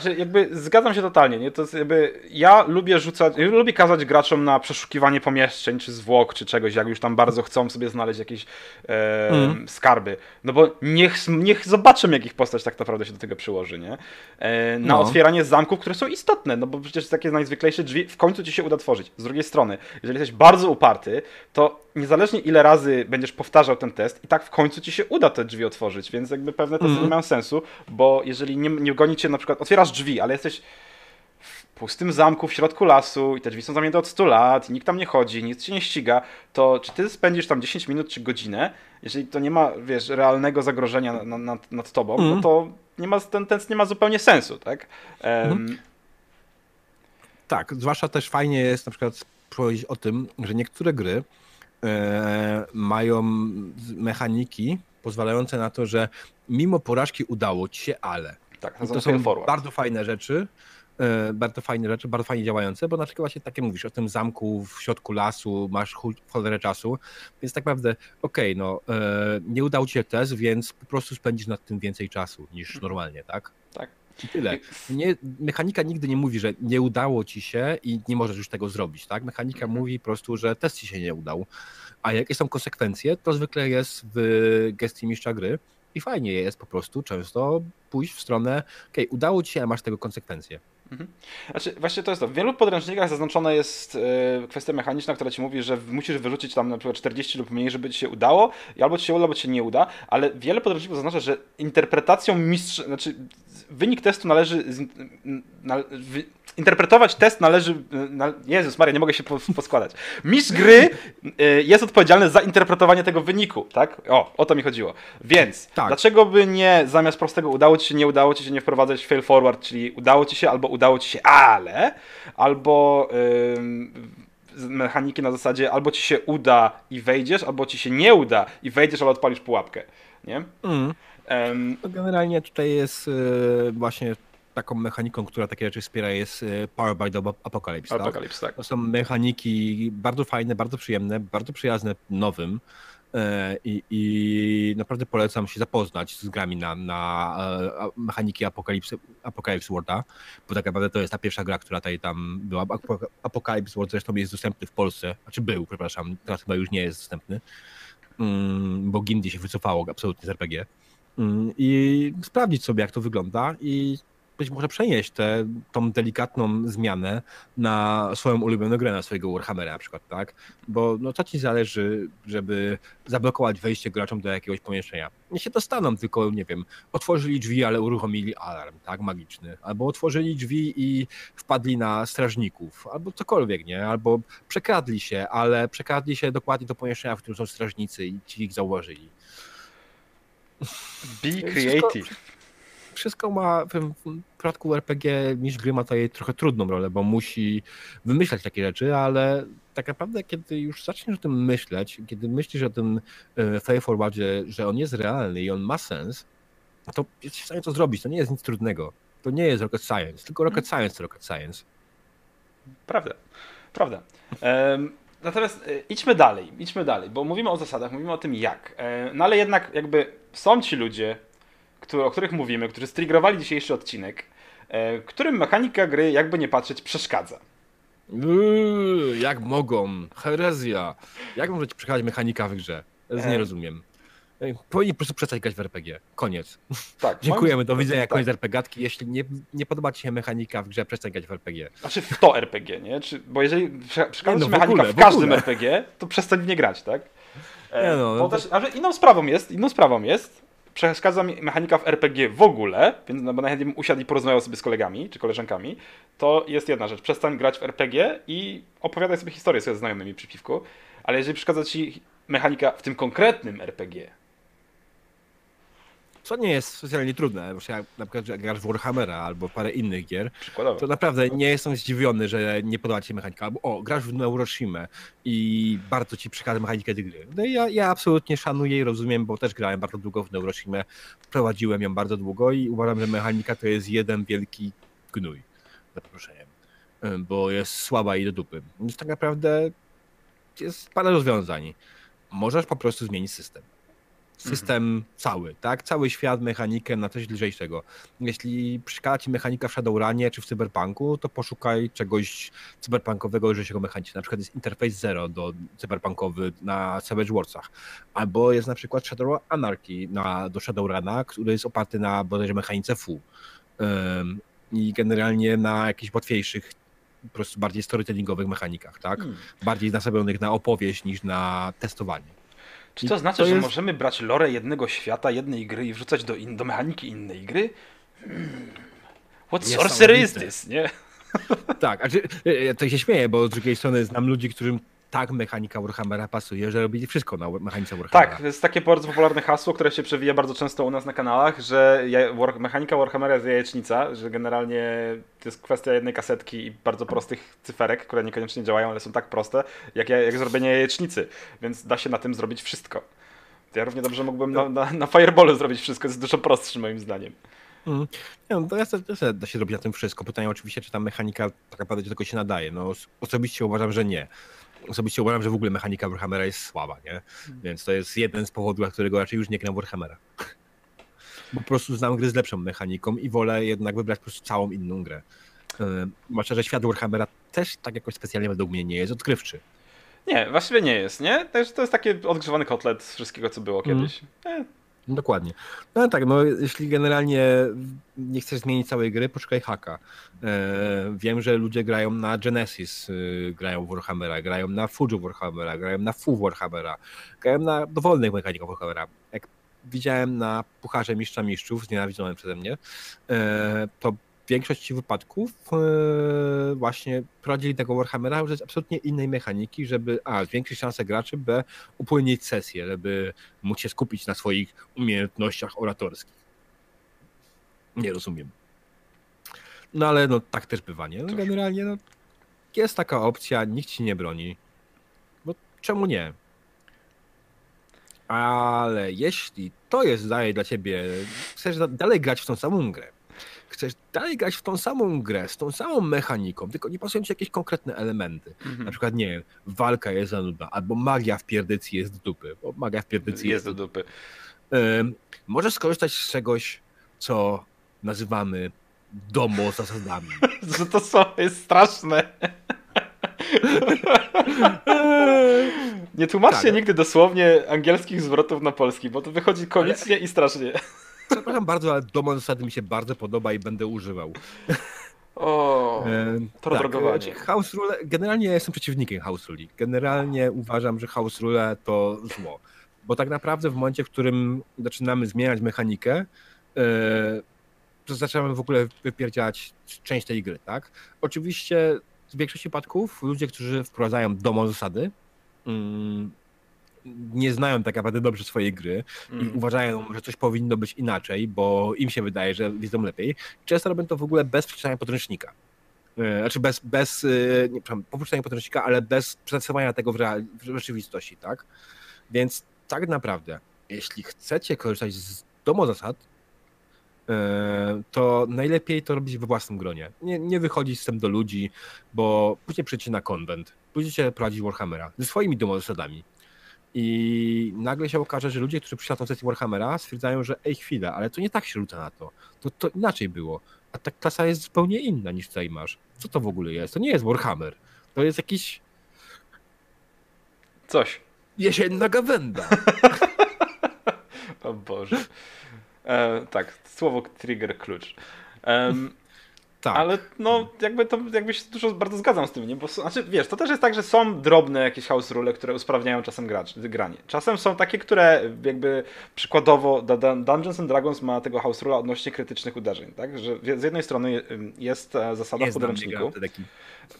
znaczy, jakby zgadzam się totalnie, nie? To jest jakby, ja lubię rzucać, ja lubię kazać graczom na przeszukiwanie pomieszczeń, czy zwłok, czy czegoś, jak już tam bardzo chcą sobie znaleźć jakieś e, mm. skarby. No bo niech, niech zobaczą, jak ich postać tak naprawdę się do tego przyłoży, nie? E, na no. otwieranie zamków, które są istotne, no bo przecież takie najzwyklejsze drzwi w końcu ci się uda tworzyć. Z drugiej strony, jeżeli jesteś bardzo uparty, to niezależnie ile razy będziesz powtarzał ten test, i tak w końcu ci się uda te drzwi otworzyć, więc jakby pewne testy mm. nie mają sensu, bo jeżeli nie, nie goni cię na przykład, otwierasz drzwi, ale jesteś w pustym zamku w środku lasu i te drzwi są zamknięte od 100 lat i nikt tam nie chodzi, nic cię nie ściga, to czy ty spędzisz tam 10 minut czy godzinę, jeżeli to nie ma, wiesz, realnego zagrożenia nad, nad, nad tobą, mm. no mhm. to nie ma, ten test nie ma zupełnie sensu, tak? Um, mm.
Tak, zwłaszcza też fajnie jest na przykład powiedzieć o tym, że niektóre gry e, mają mechaniki pozwalające na to, że mimo porażki udało ci się, ale
tak, to, to są forward.
bardzo fajne rzeczy, e, bardzo fajne rzeczy, bardzo fajnie działające, bo na przykład właśnie takie mówisz o tym zamku w środku lasu, masz cholerę czasu, więc tak naprawdę okej, okay, no e, nie udało ci się test, więc po prostu spędzisz nad tym więcej czasu niż mhm. normalnie, tak?
Tak.
I tyle. Nie, mechanika nigdy nie mówi, że nie udało ci się i nie możesz już tego zrobić, tak? Mechanika mhm. mówi po prostu, że test ci się nie udał. A jakie są konsekwencje, to zwykle jest w gestii mistrza gry, i fajnie jest po prostu często pójść w stronę, okej, okay, udało ci się, masz tego konsekwencje.
Mhm. Znaczy, właśnie to jest to. W wielu podręcznikach zaznaczona jest e, kwestia mechaniczna, która ci mówi, że musisz wyrzucić tam na przykład 40 lub mniej, żeby ci się udało, i albo ci się uda, albo ci się nie uda, ale wiele podręczników zaznacza, że interpretacją mistrz, znaczy wynik testu należy. Na, wy, interpretować test należy. Na, Jezus Maria, nie mogę się poskładać. Mistrz gry y, jest odpowiedzialny za interpretowanie tego wyniku, tak? O, o to mi chodziło. Więc tak. dlaczego by nie zamiast prostego udało ci się, nie udało ci się nie wprowadzać fail forward, czyli udało ci się albo udało ci się, ale, albo. mechaniki na zasadzie albo ci się uda i wejdziesz, albo ci się nie uda i wejdziesz, ale odpalisz pułapkę. Nie? Mm.
Um, generalnie tutaj jest y, właśnie taką mechaniką, która takie rzeczy wspiera jest y, Power by the
Apocalypse. Apocalypse tak?
tak? To są mechaniki bardzo fajne, bardzo przyjemne, bardzo przyjazne nowym. E, I, I, naprawdę polecam się zapoznać z grami na, na e, mechaniki Apocalypse, Apocalypse Worlda, bo tak naprawdę to jest ta pierwsza gra, która tutaj tam była. Apocalypse World zresztą jest dostępny w Polsce, znaczy był, przepraszam, teraz chyba już nie jest dostępny, mm, bo Gimdi się wycofało absolutnie z RPG. Mm, I sprawdzić sobie, jak to wygląda i być może przenieść tę tą delikatną zmianę na swoją ulubioną grę, na swojego Warhammera na przykład, tak? Bo no co ci zależy, żeby zablokować wejście graczom do jakiegoś pomieszczenia? Nie się dostaną, tylko nie wiem, otworzyli drzwi, ale uruchomili alarm, tak, magiczny, albo otworzyli drzwi i wpadli na strażników, albo cokolwiek, nie? Albo przekradli się, ale przekradli się dokładnie do pomieszczenia, w którym są strażnicy i ci ich zauważyli.
Be creative
wszystko ma w przypadku RPG niż gry ma tutaj trochę trudną rolę, bo musi wymyślać takie rzeczy, ale tak naprawdę kiedy już zaczniesz o tym myśleć, kiedy myślisz o tym e, Faith Forwardzie, że on jest realny i on ma sens, to jesteś w stanie to zrobić. To nie jest nic trudnego. To nie jest rocket science, tylko rocket mhm. science to rocket science.
Prawda, prawda. Um, natomiast e, idźmy dalej, idźmy dalej, bo mówimy o zasadach, mówimy o tym jak. E, no ale jednak jakby są ci ludzie, o których mówimy, którzy striggerowali dzisiejszy odcinek, e, którym mechanika gry, jakby nie patrzeć, przeszkadza.
Uuu, jak mogą? Herezja. Jak może ci przeszkadzać mechanika w grze? Nie e. rozumiem. Powinni po prostu przestać grać w RPG. Koniec. Tak, Dziękujemy, do widzenia, tak. koniec RPGatki. Jeśli nie, nie podoba ci się mechanika w grze, przestań grać w RPG.
Znaczy w to RPG, nie? Czy, bo jeżeli przeszkadza no, mechanika w, ogóle, w każdym w RPG, to przestań w nie grać, tak? E, nie no, no to... też, ale inną sprawą jest, inną sprawą jest, przeszkadza mi mechanika w RPG w ogóle, więc no bo najchętniej bym usiadł i porozmawiał sobie z kolegami czy koleżankami, to jest jedna rzecz. Przestań grać w RPG i opowiadaj sobie historię ze znajomymi przy piwku, ale jeżeli przeszkadza ci mechanika w tym konkretnym RPG,
co nie jest specjalnie trudne, bo jak na przykład jak grasz w Warhammera albo parę innych gier,
Przykładowo.
to naprawdę nie jestem zdziwiony, że nie podoba ci się mechanika. Albo o, grasz w Neuroshima i bardzo ci przeszkadza mechanika tej gry. No ja, ja absolutnie szanuję i rozumiem, bo też grałem bardzo długo w Neuroshima, prowadziłem ją bardzo długo i uważam, że mechanika to jest jeden wielki gnój, za zaproszeniem, bo jest słaba i do dupy. Więc tak naprawdę jest parę rozwiązań. Możesz po prostu zmienić system system mhm. cały, tak? Cały świat, mechanikę na coś lżejszego. Jeśli przeszkadza ci mechanika w Shadowrunie czy w Cyberpunku, to poszukaj czegoś cyberpunkowego, lżejszego mechanicznie. Na przykład jest Interface Zero do cyberpunkowy na Savage Warsach. Albo jest na przykład Shadow Anarchy na, do Shadowruna, który jest oparty na bodajże mechanice FU. Um, I generalnie na jakichś łatwiejszych po prostu bardziej storytellingowych mechanikach, tak? Hmm. Bardziej nastawionych na opowieść niż na testowanie.
Czy to znaczy, to że jest... możemy brać lore jednego świata, jednej gry i wrzucać do, in, do mechaniki innej gry? Hmm. What sorcery is this, nie?
Tak, a czy, to się śmieję, bo z drugiej strony znam ludzi, którym tak mechanika Warhammera pasuje, że robili wszystko na mechanice Warhammera.
Tak, to jest takie bardzo popularne hasło, które się przewija bardzo często u nas na kanałach, że mechanika Warhammera jest jajecznica, że generalnie to jest kwestia jednej kasetki i bardzo prostych cyferek, które niekoniecznie działają, ale są tak proste, jak, jak zrobienie jajecznicy, więc da się na tym zrobić wszystko. Ja równie dobrze mógłbym na, na, na Fireballu zrobić wszystko, jest dużo prostsze moim zdaniem.
Mm. Nie, no to ja da się zrobić na tym wszystko. Pytanie oczywiście, czy ta mechanika tak naprawdę do tego się nadaje. No, osobiście uważam, że nie osobiście uważam, że w ogóle mechanika Warhammera jest słaba, nie? Hmm. Więc to jest jeden z powodów, dla którego raczej już nie gram Warhammera. Bo po prostu znam gry z lepszą mechaniką i wolę jednak wybrać po prostu całą inną grę. Zwłaszcza, że świat Warhammera też tak jakoś specjalnie według mnie nie jest odkrywczy.
Nie, właściwie nie jest, nie? To jest taki odgrzewany kotlet z wszystkiego, co było mhm. kiedyś. Mm.
Dokładnie. No tak, no jeśli generalnie nie chcesz zmienić całej gry, poszukaj haka. E, wiem, że ludzie grają na Genesis, y, grają w Warhammera, grają na Fuju Warhammera, grają na Fu Warhammera, grają na dowolnych mechanikach Warhammera. Jak widziałem na Pucharze Mistrza Mistrzów, znienawidzonym przeze mnie, e, to większości wypadków e, właśnie prowadzili tego Warhammera użyć absolutnie innej mechaniki, żeby a, zwiększyć szanse graczy, b, upłynnić sesję, żeby móc się skupić na swoich umiejętnościach oratorskich. Nie rozumiem. No ale no tak też bywa, nie? No, generalnie no, jest taka opcja, nikt ci nie broni. Bo czemu nie? Ale jeśli to jest daje dla ciebie, chcesz dalej grać w tą samą grę, chcesz dalej grać w tą samą grę, z tą samą mechaniką, tylko nie pasują ci jakieś konkretne elementy.
Mhm.
Na przykład, nie wiem, walka jest za nudna, albo magia w pierdycji jest do dupy, bo magia w pierdycji
Jest do dupy.
Możesz skorzystać z czegoś, co nazywamy domo zasadami.
Że to są, jest straszne. Nie tłumaczcie
Tak.
nigdy dosłownie angielskich zwrotów na polski, bo to wychodzi komicznie i strasznie.
Przepraszam bardzo, ale domo zasady mi się bardzo podoba i będę używał.
O,
Ym,
prodrogowanie.
znaczy house rule, generalnie ja jestem przeciwnikiem house rule. Generalnie uważam, że house rule to zło. Bo tak naprawdę w momencie, w którym zaczynamy zmieniać mechanikę, yy, to zaczynamy w ogóle wypierdziać część tej gry, tak? Oczywiście w większości przypadków ludzie, którzy wprowadzają domo zasady, mm, nie znają tak naprawdę dobrze swojej gry i
Mm.
uważają, że coś powinno być inaczej, bo im się wydaje, że wiedzą lepiej. Często robią to w ogóle bez przeczytania podręcznika. E, Znaczy bez, bez e, nie, przepraszam, po przeczytaniu podręcznika, ale bez przedstawiania tego w, real, w rzeczywistości, tak? Więc tak naprawdę, jeśli chcecie korzystać z domozasad, e, to najlepiej to robić we własnym gronie. Nie, nie wychodzić z tym do ludzi, bo później przyjdziecie na konwent, pójdziecie prowadzić Warhammera ze swoimi domozasadami. I nagle się okaże, że ludzie, którzy przyszli na tę sesję Warhammera, stwierdzają, że ej, chwilę, ale to nie tak się rzuca na to. To, to inaczej było. A ta klasa jest zupełnie inna niż tutaj masz. Co to w ogóle jest? To nie jest Warhammer. To jest jakiś
Coś.
jesienna gawenda.
O Boże. E, tak, słowo trigger klucz.
Tak.
Ale no, jakby to jakby się dużo bardzo zgadzam z tym, nie? Bo znaczy, wiesz, to też jest tak, że są drobne jakieś house rule, które usprawniają czasem gracz, granie. Czasem są takie, które jakby przykładowo Dungeons and Dragons ma tego house rule odnośnie krytycznych uderzeń, tak? Że z jednej strony je- jest e, zasada
nie
w podręczniku.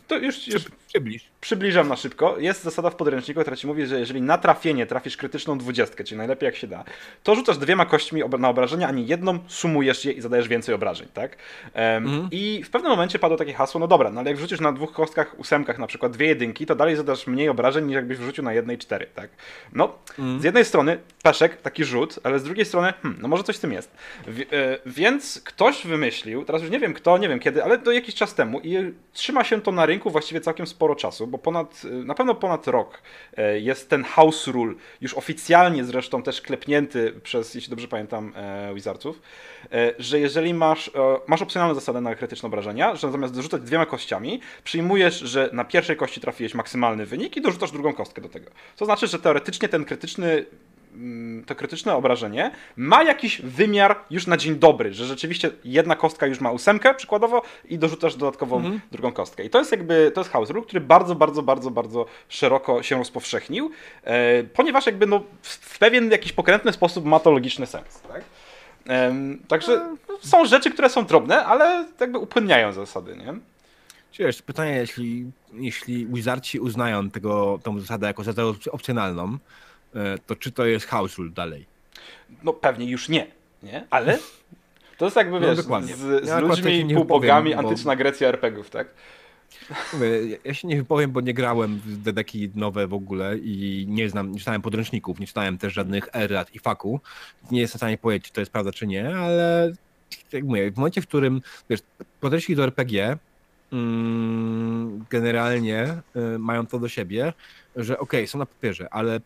To już, już
Przybliż.
przybliżam na szybko. Jest zasada w podręczniku, która ci mówi, że jeżeli na trafienie trafisz krytyczną dwudziestkę, czyli najlepiej jak się da, to rzucasz dwiema kośćmi na obrażenia, a nie jedną, sumujesz je i zadajesz więcej obrażeń, tak? Em,
Mhm.
I w pewnym momencie padło takie hasło, no dobra, no ale jak wrzucisz na dwóch kostkach, ósemkach na przykład dwie jedynki, to dalej zadasz mniej obrażeń niż jakbyś wrzucił na jednej cztery, tak? No,
Mhm.
z jednej strony peszek, taki rzut, ale z drugiej strony, hmm, no może coś w tym jest. Wi- e, więc ktoś wymyślił, teraz już nie wiem kto, nie wiem kiedy, ale to jakiś czas temu i trzyma się to na rynku właściwie całkiem sporo czasu, bo ponad, e, na pewno ponad rok e, jest ten house rule, już oficjalnie zresztą też klepnięty przez, jeśli dobrze pamiętam, Wizardców, e, że jeżeli masz, masz opcjonalną zasadę na krytyczne obrażenia, że zamiast dorzucać dwiema kościami, przyjmujesz, że na pierwszej kości trafiłeś maksymalny wynik i dorzucasz drugą kostkę do tego. To znaczy, że teoretycznie ten krytyczny mm, to krytyczne obrażenie ma jakiś wymiar już na dzień dobry, że rzeczywiście jedna kostka już ma ósemkę przykładowo i dorzucasz dodatkową
Mhm.
drugą kostkę. I to jest jakby, to jest house rule, który bardzo, bardzo, bardzo, bardzo szeroko się rozpowszechnił, e, ponieważ jakby no w, w pewien jakiś pokrętny sposób ma to logiczny sens, tak? Także no, są rzeczy, które są drobne, ale jakby upłynniają zasady, nie?
Wiesz, pytanie, jeśli, jeśli Wizardci uznają tego, tą zasadę jako zasadę op- opcjonalną, e, to czy to jest house rule dalej?
No pewnie już nie, nie? Ale to jest jakby,
No,
wiesz,
dokładnie.
z,
Ja
z
akurat
ludźmi, półbogami,
powiem, bo-
antyczna Grecja RPGów, tak?
Mówię, ja- się nie wypowiem, bo nie grałem w dedeki nowe w ogóle i nie znam, nie czytałem podręczników, nie czytałem też żadnych errat i faku. Nie jestem w stanie powiedzieć, czy to jest prawda, czy nie, ale jak mówię, w momencie, w którym wiesz, podręczniki do RPG mm, generalnie y, mają to do siebie, że okej, są na papierze, ale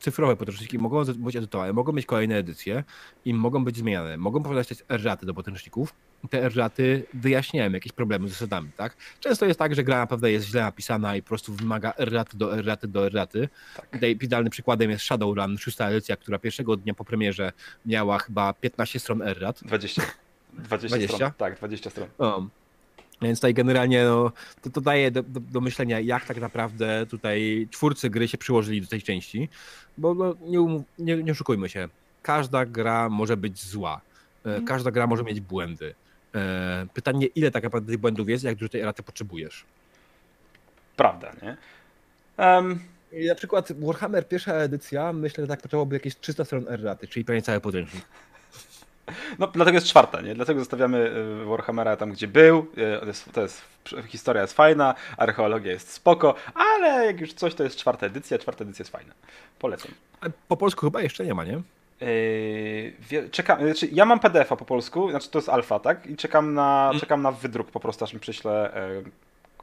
cyfrowe podręczniki mogą być edytowane, mogą mieć kolejne edycje i mogą być zmieniane. Mogą też erraty do podręczników. Te erraty wyjaśniają jakieś problemy z zasadami, tak? Często jest tak, że gra naprawdę jest źle napisana i po prostu wymaga erraty do erraty do erraty.
Tak.
Tutaj idealnym przykładem jest Shadowrun, szósta edycja, która pierwszego dnia po premierze miała chyba 15 stron errat.
20. 20,
20?
stron. Tak, 20 stron.
O. Więc tutaj generalnie no, to, to daje do, do, do myślenia, jak tak naprawdę tutaj twórcy gry się przyłożyli do tej części, bo no, nie, nie, nie oszukujmy się, każda gra może być zła, e, każda gra może mieć błędy. E, Pytanie, ile tak naprawdę tych błędów jest, jak dużo tej eraty potrzebujesz.
Prawda, nie?
I na przykład Warhammer pierwsza edycja, myślę, że tak potrzebowałoby jakieś 300 stron erraty, czyli prawie cały podręcznik.
no, dlatego jest czwarta, nie? Dlatego zostawiamy y, Warhammera tam, gdzie był. Y, To jest, to jest, historia jest fajna, archeologia jest spoko, ale jak już coś, to jest czwarta edycja. Czwarta edycja jest fajna. Polecam.
Ale po polsku chyba jeszcze nie ma, nie?
Yy, czekam, znaczy ja mam PDF-a po polsku, znaczy to jest alfa, tak? I czekam na,
Hmm.
czekam na wydruk po prostu, aż mi przyślę e,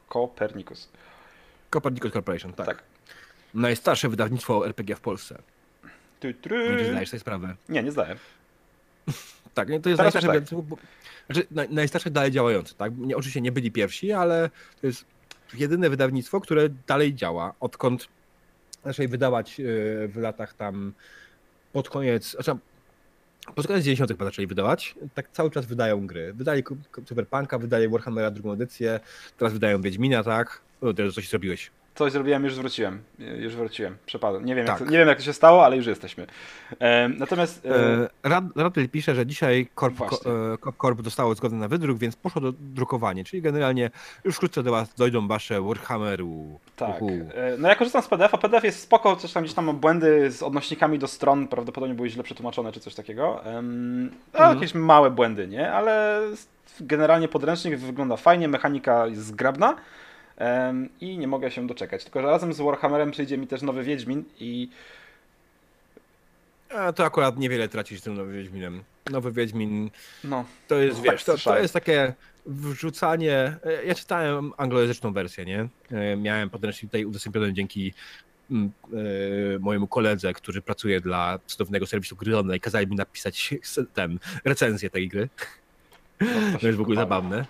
Copernicus.
Copernicus Corporation, tak.
Tak.
Najstarsze wydawnictwo RPG w Polsce.
Tu, tru.
Nie zdajesz sobie sprawę.
Nie, nie zdaję.
Tak, to jest
Teraz
najstarsze
tak.
znaczy, naj, najstarsze dalej działające, tak? Nie, oczywiście nie byli pierwsi, ale to jest jedyne wydawnictwo, które dalej działa, odkąd zaczęli wydawać yy, w latach tam pod koniec, znaczy pod koniec 90. chyba zaczęli wydawać, tak cały czas wydają gry. Wydali Cyberpunka, wydali Warhammera drugą edycję, teraz wydają Wiedźmina, tak? O, teraz coś zrobiłeś.
Coś zrobiłem, już zwróciłem. Już wróciłem. Przepadłem. Nie wiem, jak
Tak.
to, nie wiem jak to się stało, ale już jesteśmy. E, natomiast. E,
E, Rad, pisze, że dzisiaj
Właśnie.
ko, e, Corp dostało zgodę na wydruk, więc poszło do drukowania, czyli generalnie już wkrótce do was dojdą wasze Warhammeru.
tak.
Uhu.
E, no ja korzystam z PDF-a. PDF jest spoko, coś tam gdzieś tam błędy z odnośnikami do stron, prawdopodobnie były źle przetłumaczone czy coś takiego. No,
Mhm.
Jakieś małe błędy, nie? Ale generalnie podręcznik wygląda fajnie, mechanika jest zgrabna. I nie mogę się doczekać. Tylko, że razem z Warhammerem przyjdzie mi też nowy Wiedźmin i
A to akurat niewiele tracisz z tym nowym Wiedźminem. Nowy Wiedźmin
no,
to jest,
Tak
wiesz, to, to
słyszałem.
jest takie wrzucanie. e, Ja czytałem anglojęzyczną wersję, nie? E, Miałem podręcznik tutaj udostępniony dzięki mm, e, mojemu koledze, który pracuje dla cudownego serwisu Grylona i kazali mi napisać ten, recenzję tej gry.
no to,
To jest w ogóle zabawne.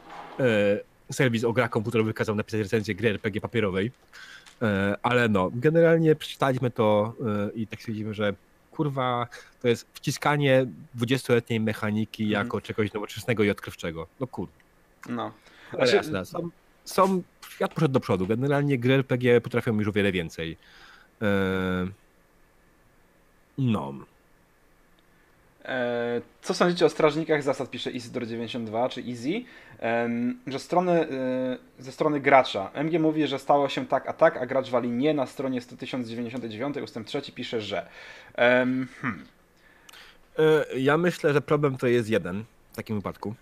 Serwis o grach komputerowych kazał napisać recenzję gry RPG papierowej. E, ale no, generalnie przeczytaliśmy to e, i tak stwierdzimy, że kurwa, to jest wciskanie 20-letniej mechaniki
Mhm.
jako czegoś nowoczesnego i odkrywczego. No kur.
No.
Ale
Znaczy,
jasne, są, są, świat poszedł do przodu. Generalnie gry RPG potrafią już o wiele więcej. E, no.
E, Co sądzicie o strażnikach zasad, pisze Isidor92 czy Easy, że strony, e, ze strony gracza. MG mówi, że stało się tak a tak, a gracz wali nie na stronie 100 099 ustęp 3 pisze, że. Hmm.
E, Ja myślę, że problem to jest jeden w takim wypadku.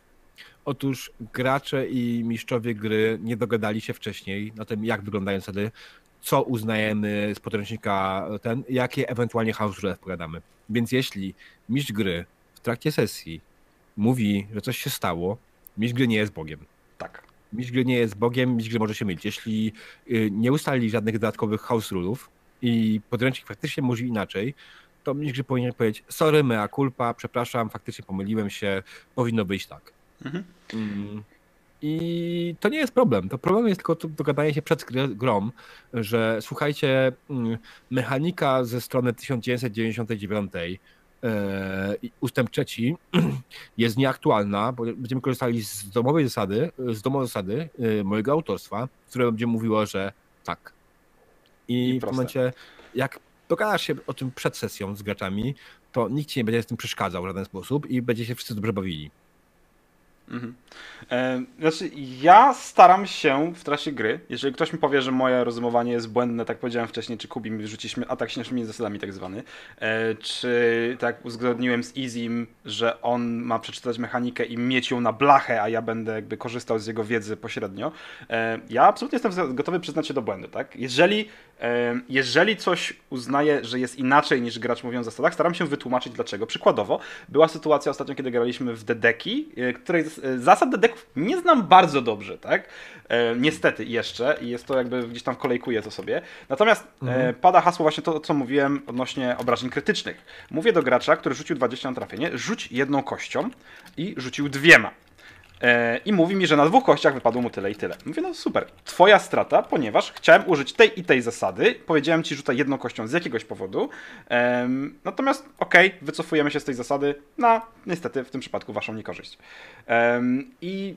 Otóż gracze i mistrzowie gry nie dogadali się wcześniej na tym, jak wyglądają zasady, co uznajemy z podręcznika ten, jakie ewentualnie house rule wpowiadamy. Więc jeśli mistrz gry w trakcie sesji mówi, że coś się stało, mistrz gry nie jest Bogiem.
Tak.
Mistrz gry nie jest Bogiem, mistrz gry może się mylić. Jeśli y, nie ustali żadnych dodatkowych house rulów i podręcznik faktycznie mówi inaczej, to mistrz gry powinien powiedzieć sorry, mea culpa, przepraszam, faktycznie pomyliłem się, powinno być tak.
Mhm.
Mm. I to nie jest problem. To problem jest tylko to dogadanie się przed grą, że słuchajcie, mm, mechanika ze strony 1999 e, ustęp trzeci jest nieaktualna, bo będziemy korzystali z domowej zasady, z domowej zasady e, mojego autorstwa, które będzie mówiło, że tak. I,
I
w momencie, jak dogadasz się o tym przed sesją z graczami, to nikt ci nie będzie z tym przeszkadzał w żaden sposób i będzie się wszyscy dobrze bawili.
Mhm. E, Znaczy, ja staram się w trakcie gry, jeżeli ktoś mi powie, że moje rozumowanie jest błędne, tak powiedziałem wcześniej, czy Kubi mi wyrzuci śmie- atak śmiesznymi zasadami tak zwany, e, czy tak uzgodniłem z Izim, że on ma przeczytać mechanikę i mieć ją na blachę, a ja będę jakby korzystał z jego wiedzy pośrednio, e, ja absolutnie jestem gotowy przyznać się do błędu, tak? Jeżeli, jeżeli coś uznaję, że jest inaczej niż gracz mówiąc o zasadach, staram się wytłumaczyć dlaczego. Przykładowo, była sytuacja ostatnio, kiedy graliśmy w Dedeki, e, której e, zasad Dedeków nie znam bardzo dobrze, tak? E, niestety jeszcze i jest to jakby gdzieś tam kolejkuję to sobie. Natomiast
Mhm.
pada hasło właśnie to, co mówiłem odnośnie obrażeń krytycznych. Mówię do gracza, który rzucił 20 na trafienie, rzuć jedną kością i rzucił dwiema. E, I mówi mi, że na dwóch kościach wypadło mu tyle i tyle. Mówię, no super, twoja strata, ponieważ chciałem użyć tej i tej zasady. Powiedziałem ci, rzucaj jedną kością z jakiegoś powodu. Em, natomiast okej, wycofujemy się z tej zasady na niestety w tym przypadku waszą niekorzyść. Em, I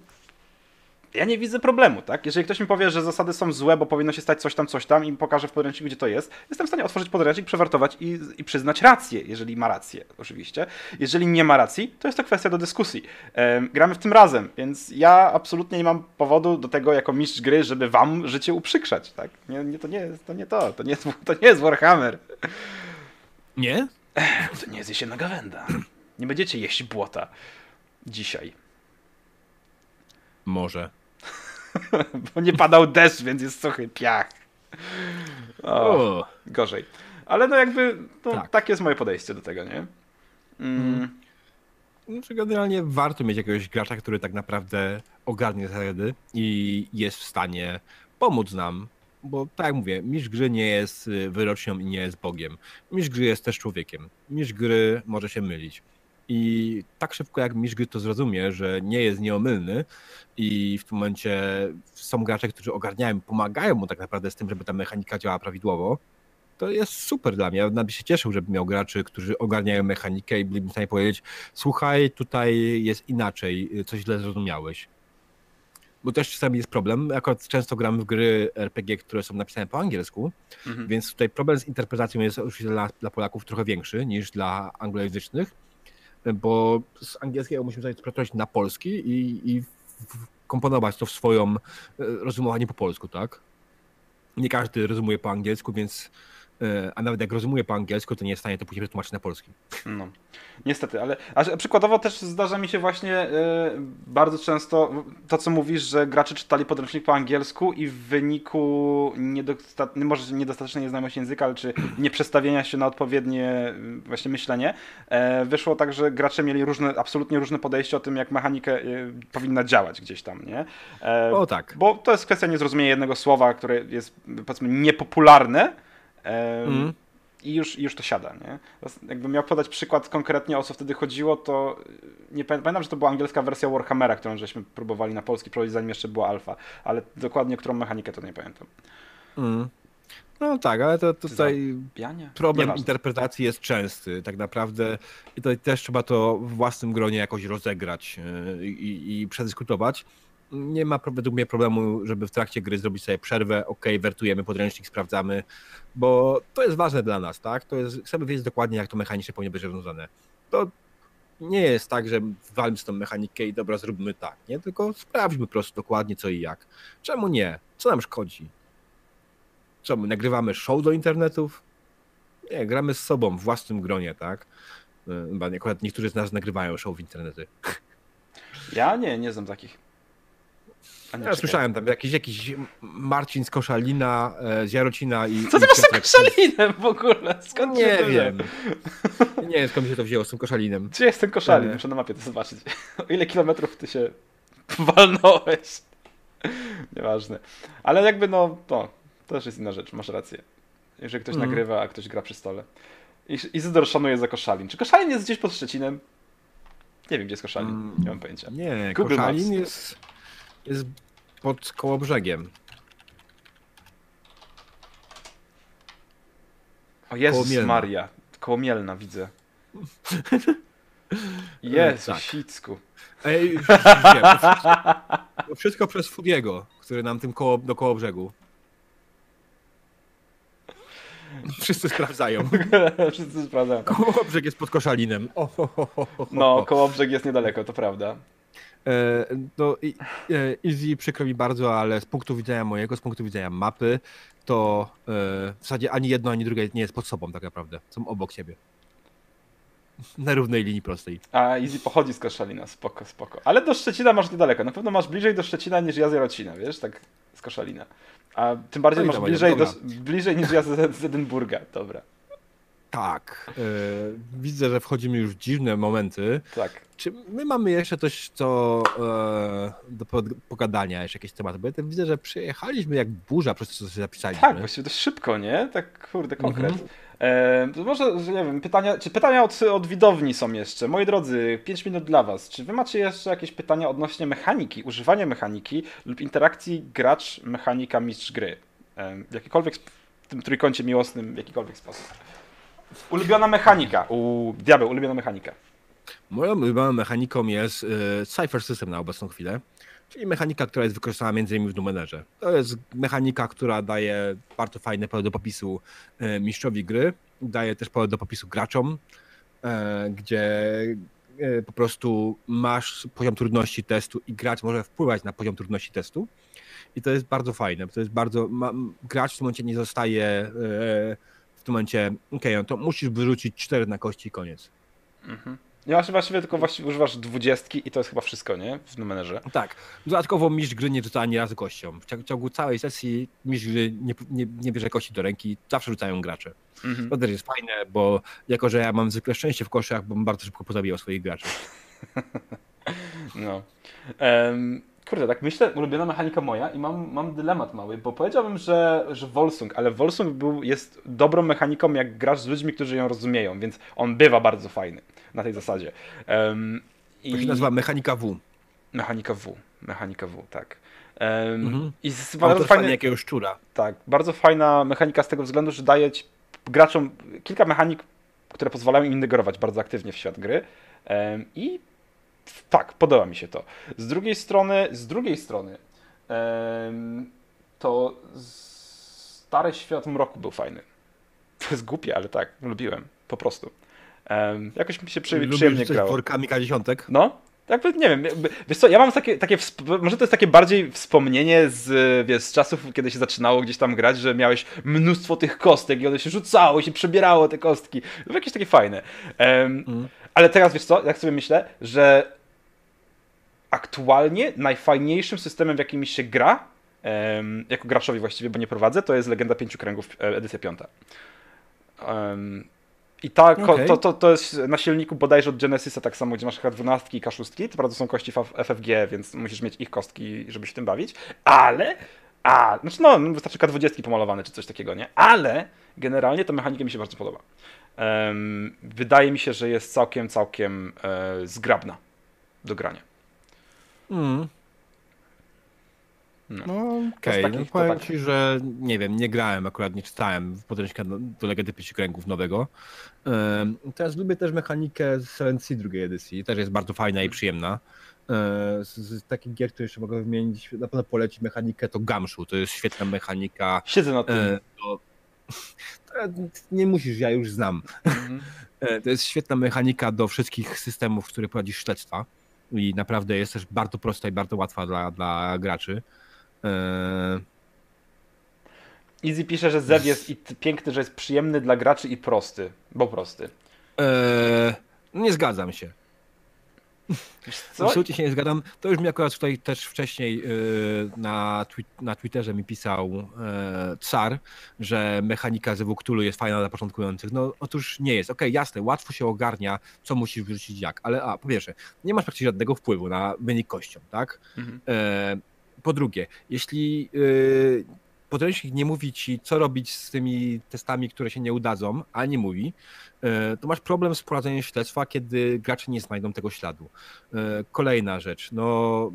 ja nie widzę problemu, tak? Jeżeli ktoś mi powie, że zasady są złe, bo powinno się stać coś tam, coś tam i pokaże w podręczniku, gdzie to jest, jestem w stanie otworzyć podręcznik, przewartować i, i przyznać rację, jeżeli ma rację, oczywiście. Jeżeli nie ma racji, to jest to kwestia do dyskusji. Em, gramy w tym razem, więc ja absolutnie nie mam powodu do tego, jako mistrz gry, żeby wam życie uprzykrzać, tak? Nie, nie, to nie jest to, nie to, to nie jest, to nie jest Warhammer.
Nie?
To nie jest jesienna gawenda. Nie będziecie jeść błota dzisiaj.
Może.
Bo nie padał deszcz, więc jest suchy piach. O,
O.
gorzej. Ale no jakby, no, tak.
Tak.
jest moje podejście do tego, nie? Mm.
Znaczy generalnie warto mieć jakiegoś gracza, który tak naprawdę ogarnie zasady i jest w stanie pomóc nam, bo tak jak mówię, mistrz gry nie jest y, wyrocznią i nie jest Bogiem. Mistrz gry jest też człowiekiem. Mistrz gry może się mylić. I tak szybko jak mistrz gry to zrozumie, że nie jest nieomylny i w tym momencie są gracze, którzy ogarniają, pomagają mu tak naprawdę z tym, żeby ta mechanika działała prawidłowo, to jest super dla mnie. Ja bym się cieszył, żeby miał graczy, którzy ogarniają mechanikę i byliby w stanie powiedzieć, słuchaj, tutaj jest inaczej, coś źle zrozumiałeś. Bo też czasami jest problem, akurat często gramy w gry RPG, które są napisane po angielsku,
Mhm.
więc tutaj problem z interpretacją jest oczywiście dla, dla Polaków trochę większy niż dla anglojęzycznych, bo z angielskiego musimy sobie interpretować na polski i, i komponować to w swoją e, rozumowanie po polsku, tak? Nie każdy rozumuje po angielsku, więc a nawet jak rozumuje po angielsku, to nie jest w stanie to później przetłumaczyć na polski.
No, niestety, ale a przykładowo też zdarza mi się właśnie e, bardzo często to, co mówisz, że gracze czytali podręcznik po angielsku i w wyniku niedostat... może niedostatecznej nieznajomości języka, ale czy nieprzestawienia się na odpowiednie e, właśnie myślenie, e, wyszło tak, że gracze mieli różne, absolutnie różne podejście o tym, jak mechanika e, powinna działać gdzieś tam, nie? E,
O tak.
Bo to jest kwestia niezrozumienia jednego słowa, które jest powiedzmy niepopularne.
Mm.
I już, i już to siada, nie? Jakbym miał podać przykład konkretnie o co wtedy chodziło, to nie pamię- pamiętam, że to była angielska wersja Warhammera, którą żeśmy próbowali na polski prowadzić, zanim jeszcze była alfa, ale dokładnie którą mechanikę to nie pamiętam.
Mm. No tak, ale to tutaj
Biania?
problem
Nieważne.
interpretacji jest częsty, tak naprawdę. I to też trzeba to w własnym gronie jakoś rozegrać yy, i, i przedyskutować. Nie ma według mnie problemu, żeby w trakcie gry zrobić sobie przerwę, ok, wertujemy podręcznik, sprawdzamy, bo to jest ważne dla nas, tak? To jest, chcemy wiedzieć dokładnie, jak to mechanicznie powinno być rozwiązane. To nie jest tak, że walmy z tą mechanikę i dobra, zróbmy tak, nie? Tylko sprawdźmy po prostu dokładnie co i jak. Czemu nie? Co nam szkodzi? Co, my nagrywamy show do internetów? Nie, gramy z sobą w własnym gronie, tak? Y, Chyba akurat niektórzy z nas nagrywają show w internety.
Ja nie, nie znam takich. A nie,
Ja słyszałem tam jakiś, jakiś Marcin z Koszalina, e, z Jarocina i...
Co ty masz z koszalinem w ogóle? Skąd się
Nie
to
wiem. Nie wiem skąd mi się to wzięło z tym Koszalinem.
Gdzie jest ten koszalin? Muszę na mapie to zobaczyć. O ile kilometrów ty się walnąłeś? Nieważne. Ale jakby no, to, to też jest inna rzecz, masz rację. Jeżeli ktoś
Mhm.
nagrywa, a ktoś gra przy stole. I Izydor szanuje za koszalin. Czy koszalin jest gdzieś pod Szczecinem? Nie wiem, gdzie jest koszalin.
Mm.
Nie mam pojęcia.
Nie,
Google
Koszalin
Maps.
jest, jest pod koło brzegiem.
O Jezus
Koło Mielna.
Maria. Koło Mielna widzę. Jezu,
tak.
Sicku.
Ej, już wiem, to wszystko, przez Fudiego, który nam tym koło, do koło brzegu. Wszyscy sprawdzają.
Wszyscy sprawdzają.
Koło brzeg jest pod koszalinem. O, ho, ho, ho.
No, koło brzeg jest niedaleko, to prawda.
E, no Easy przykro mi bardzo, ale z punktu widzenia mojego, z punktu widzenia mapy, to e, w zasadzie ani jedno, ani drugie nie jest pod sobą tak naprawdę. Są obok siebie. Na równej linii prostej.
A Easy pochodzi z Koszalina, spoko, spoko. Ale do Szczecina masz niedaleko. Na pewno masz bliżej do Szczecina niż ja z Jarocina, wiesz, tak z Koszalina. A tym bardziej
No
masz bliżej, do, bliżej niż ja z, z Edynburga. Dobra,
Tak. E, widzę, że wchodzimy już w dziwne momenty.
tak.
Czy my mamy jeszcze coś, co e, do po- pogadania, jeszcze jakieś tematy? Bo ja widzę, że przyjechaliśmy jak burza przez to, co sobie zapisaliśmy.
Tak, właściwie dość szybko, nie? Tak, kurde, konkret.
Mhm.
E, może, że nie wiem, pytania, czy pytania od, od widowni są jeszcze? Moi drodzy, 5 minut dla was. Czy wy macie jeszcze jakieś pytania odnośnie mechaniki, używania mechaniki lub interakcji gracz, mechanika, mistrz gry? E, w jakikolwiek, w tym trójkącie miłosnym, w jakikolwiek sposób. Ulubiona mechanika. U diabeł, ulubiona mechanika.
Moją ulubioną mechaniką jest y, Cypher System na obecną chwilę, czyli mechanika, która jest wykorzystana m.in. w Numenerze. To jest mechanika, która daje bardzo fajne pole do popisu y, mistrzowi gry, daje też pole do popisu graczom, e, gdzie e, po prostu masz poziom trudności testu i gracz może wpływać na poziom trudności testu. I to jest bardzo fajne. To jest bardzo. Ma, gracz w tym momencie nie zostaje w tym momencie, okej, no to musisz wyrzucić 4 na kości i koniec.
Mhm. Masz właściwie tylko właściwie używasz dwudziestki i to jest chyba wszystko, nie? W numerze.
Tak. Dodatkowo mistrz gry nie rzuca ani razu kością. W ciągu całej sesji mistrz gry nie, nie, nie bierze kości do ręki, zawsze rzucają gracze. Mhm. To też jest fajne, bo jako, że ja mam zwykle szczęście w koszach, bym bardzo szybko pozabijał swoich graczy.
no. Um, kurde, tak myślę, ulubiona mechanika moja i mam, mam dylemat mały, bo powiedziałbym, że, że Volsung, ale Volsung był, jest dobrą mechaniką, jak grasz z ludźmi, którzy ją rozumieją, więc on bywa bardzo fajny na tej zasadzie. Um.
To się nazywa mechanika W.
Mechanika W, mechanika W, tak. Um,
mhm. I z bardzo fajny jakiegoś szczura.
Tak, bardzo fajna mechanika z tego względu, że daje graczom kilka mechanik, które pozwalają im ingerować bardzo aktywnie w świat gry. Um, I tak, podoba mi się to. Z drugiej strony, z drugiej strony, to stary świat mroku był fajny. To jest głupie, ale tak, lubiłem, po prostu. Jakoś mi się przy, Lubisz przyjemnie grało.
workami K10?
No, jakby, nie wiem, wiesz co, ja mam takie, takie, może to jest takie bardziej wspomnienie z, wiesz, z czasów, kiedy się zaczynało gdzieś tam grać, że miałeś mnóstwo tych kostek i one się rzucało, się przebierało te kostki. To było jakieś takie fajne. Um, mm. Ale teraz, wiesz co, jak sobie myślę, że aktualnie najfajniejszym systemem, w jakim się gra, um, jako graczowi właściwie, bo nie prowadzę, to jest Legenda Pięciu Kręgów, e, edycja piąta. Um, i tak, okay. to, to, to jest na silniku bodajże od Genesisa tak samo, gdzie masz H12 i K6, to prawda są kości FFG, więc musisz mieć ich kostki, żeby się tym bawić, ale, a, znaczy no, wystarczy K20 pomalowane czy coś takiego, nie? Ale generalnie to mechanika mi się bardzo podoba. Wydaje mi się, że jest całkiem, całkiem e, zgrabna do grania.
Mm. No, no okej, okay. no, powiem tak... ci, że nie wiem, nie grałem akurat, nie czytałem podręcznika do, do Legendy Pięciu Kręgów nowego. Um, teraz lubię też mechanikę z Sea drugiej edycji, też jest bardzo fajna i przyjemna. E, z, z, takich gier, które jeszcze mogę wymienić, na pewno polecić mechanikę, to Gamshu, to jest świetna mechanika.
Siedzę na tym. E, to,
nie musisz, ja już znam. Mm -hmm. to jest świetna mechanika do wszystkich systemów, w których prowadzisz śledztwa i naprawdę jest też bardzo prosta i bardzo łatwa dla, dla graczy.
Eee... Easy pisze, że Zew jest i piękny, że jest przyjemny dla graczy i prosty, bo prosty.
Eee... Nie zgadzam się. Absolutnie się nie zgadzam. To już mi akurat tutaj też wcześniej yy, na, twi na Twitterze mi pisał yy, Tsar, że mechanika z Cthulhu jest fajna dla początkujących. No otóż nie jest. Okej, okay, jasne, łatwo się ogarnia, co musisz wyrzucić jak, ale a, po pierwsze, nie masz praktycznie żadnego wpływu na wynik kością, tak? Mhm. Yy, po drugie, jeśli yy, podręcznik nie mówi ci, co robić z tymi testami, które się nie udadzą, a nie mówi, yy, to masz problem z prowadzeniem śledztwa, kiedy gracze nie znajdą tego śladu. Yy, kolejna rzecz, no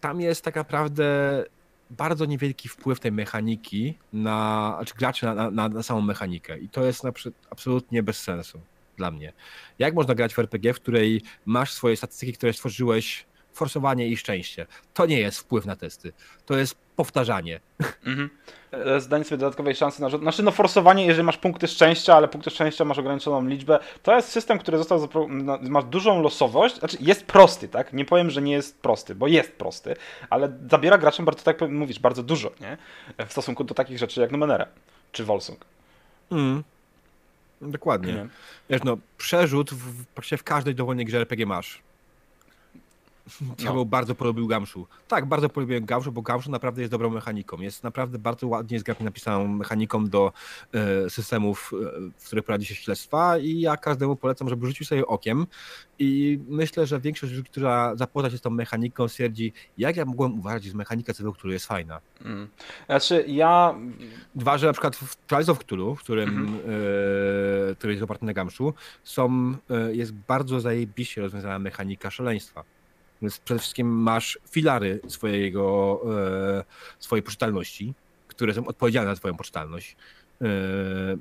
tam jest tak naprawdę bardzo niewielki wpływ tej mechaniki na, znaczy graczy na, na, na samą mechanikę i to jest na absolutnie bez sensu dla mnie. Jak można grać w RPG, w której masz swoje statystyki, które stworzyłeś forsowanie i szczęście. To nie jest wpływ na testy. To jest powtarzanie. Mhm.
E, zdanie sobie dodatkowej szansy na Znaczy, no forsowanie, jeżeli masz punkty szczęścia, ale punkty szczęścia masz ograniczoną liczbę, to jest system, który został, zapro... ma dużą losowość, znaczy jest prosty, tak? Nie powiem, że nie jest prosty, bo jest prosty, ale zabiera graczom bardzo, tak mówisz, bardzo dużo, nie? W stosunku do takich rzeczy jak Numenera czy Volsung. Mm.
Dokładnie. Wiesz, no, przerzut w, w każdej dowolnej grze RPG masz. Ja no. bardzo polubił Gamszu. Tak, bardzo polubiłem Gamszu, bo Gamszu naprawdę jest dobrą mechaniką. Jest naprawdę bardzo ładnie zgrabnie napisaną mechaniką do e, systemów, e, w których prowadzi się śledztwa i ja każdemu polecam, żeby rzucił sobie okiem i myślę, że większość ludzi, która zapozna się z tą mechaniką stwierdzi, jak ja mogłem uważać, że mechanika cywil, która jest fajna. Mm.
Znaczy ja...
Dwa, że na przykład w Trials of Cthulhu, w którym, mm -hmm. e, który jest oparty na Gamszu, są, e, jest bardzo zajebiście rozwiązana mechanika szaleństwa. Więc przede wszystkim masz filary swojego, e, swojej poczytalności, które są odpowiedzialne za twoją poczytalność. E,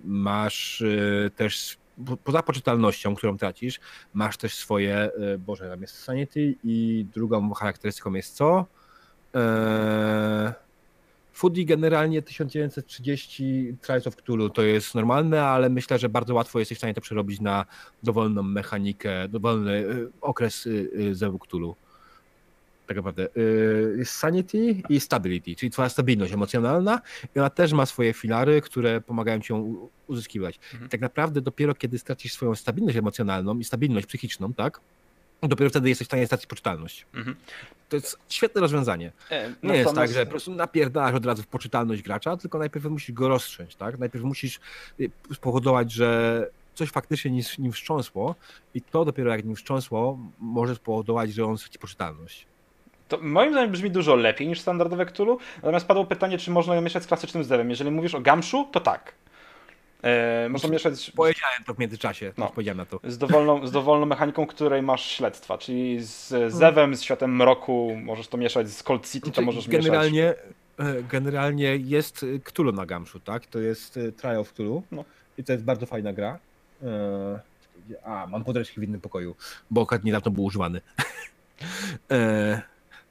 masz e, też poza poczytalnością, którą tracisz, masz też swoje, boże, tam jest sanity i drugą charakterystyką jest co? Foodie generalnie 1930 Trials of Cthulhu to jest normalne, ale myślę, że bardzo łatwo jesteś w stanie to przerobić na dowolną mechanikę, dowolny okres Zewu Cthulhu. Tak naprawdę. Yy, sanity i stability, czyli twoja stabilność emocjonalna i ona też ma swoje filary, które pomagają ci ją uzyskiwać. Mhm. Tak naprawdę dopiero kiedy stracisz swoją stabilność emocjonalną i stabilność psychiczną, tak, dopiero wtedy jesteś w stanie stracić poczytalność. Mhm. To jest świetne rozwiązanie. E, nie jest tak, że po prostu napierdalasz od razu w poczytalność gracza, tylko najpierw musisz go rozstrząć, tak? Najpierw musisz y, spowodować, że coś faktycznie nim wstrząsło i to dopiero jak nim wstrząsło może spowodować, że on straci poczytalność.
To moim zdaniem brzmi dużo lepiej niż standardowe Cthulhu, natomiast padło pytanie, czy można ją mieszać z klasycznym zdewem. Jeżeli mówisz o Gamszu, to tak.
E, można mieszać. Powiedziałem to w międzyczasie, no, powiedziałem na to.
Z dowolną, z dowolną mechaniką, której masz śledztwa, czyli z. Zewem, z światem mroku, możesz to mieszać z Cold City, to znaczy, możesz
generalnie,
mieszać.
Generalnie jest Cthulhu na Gamszu, tak? To jest e, Trial of Cthulhu no. i to jest bardzo fajna gra. E, a, mam podręcznik w innym pokoju, bo okaz niedawno był używany.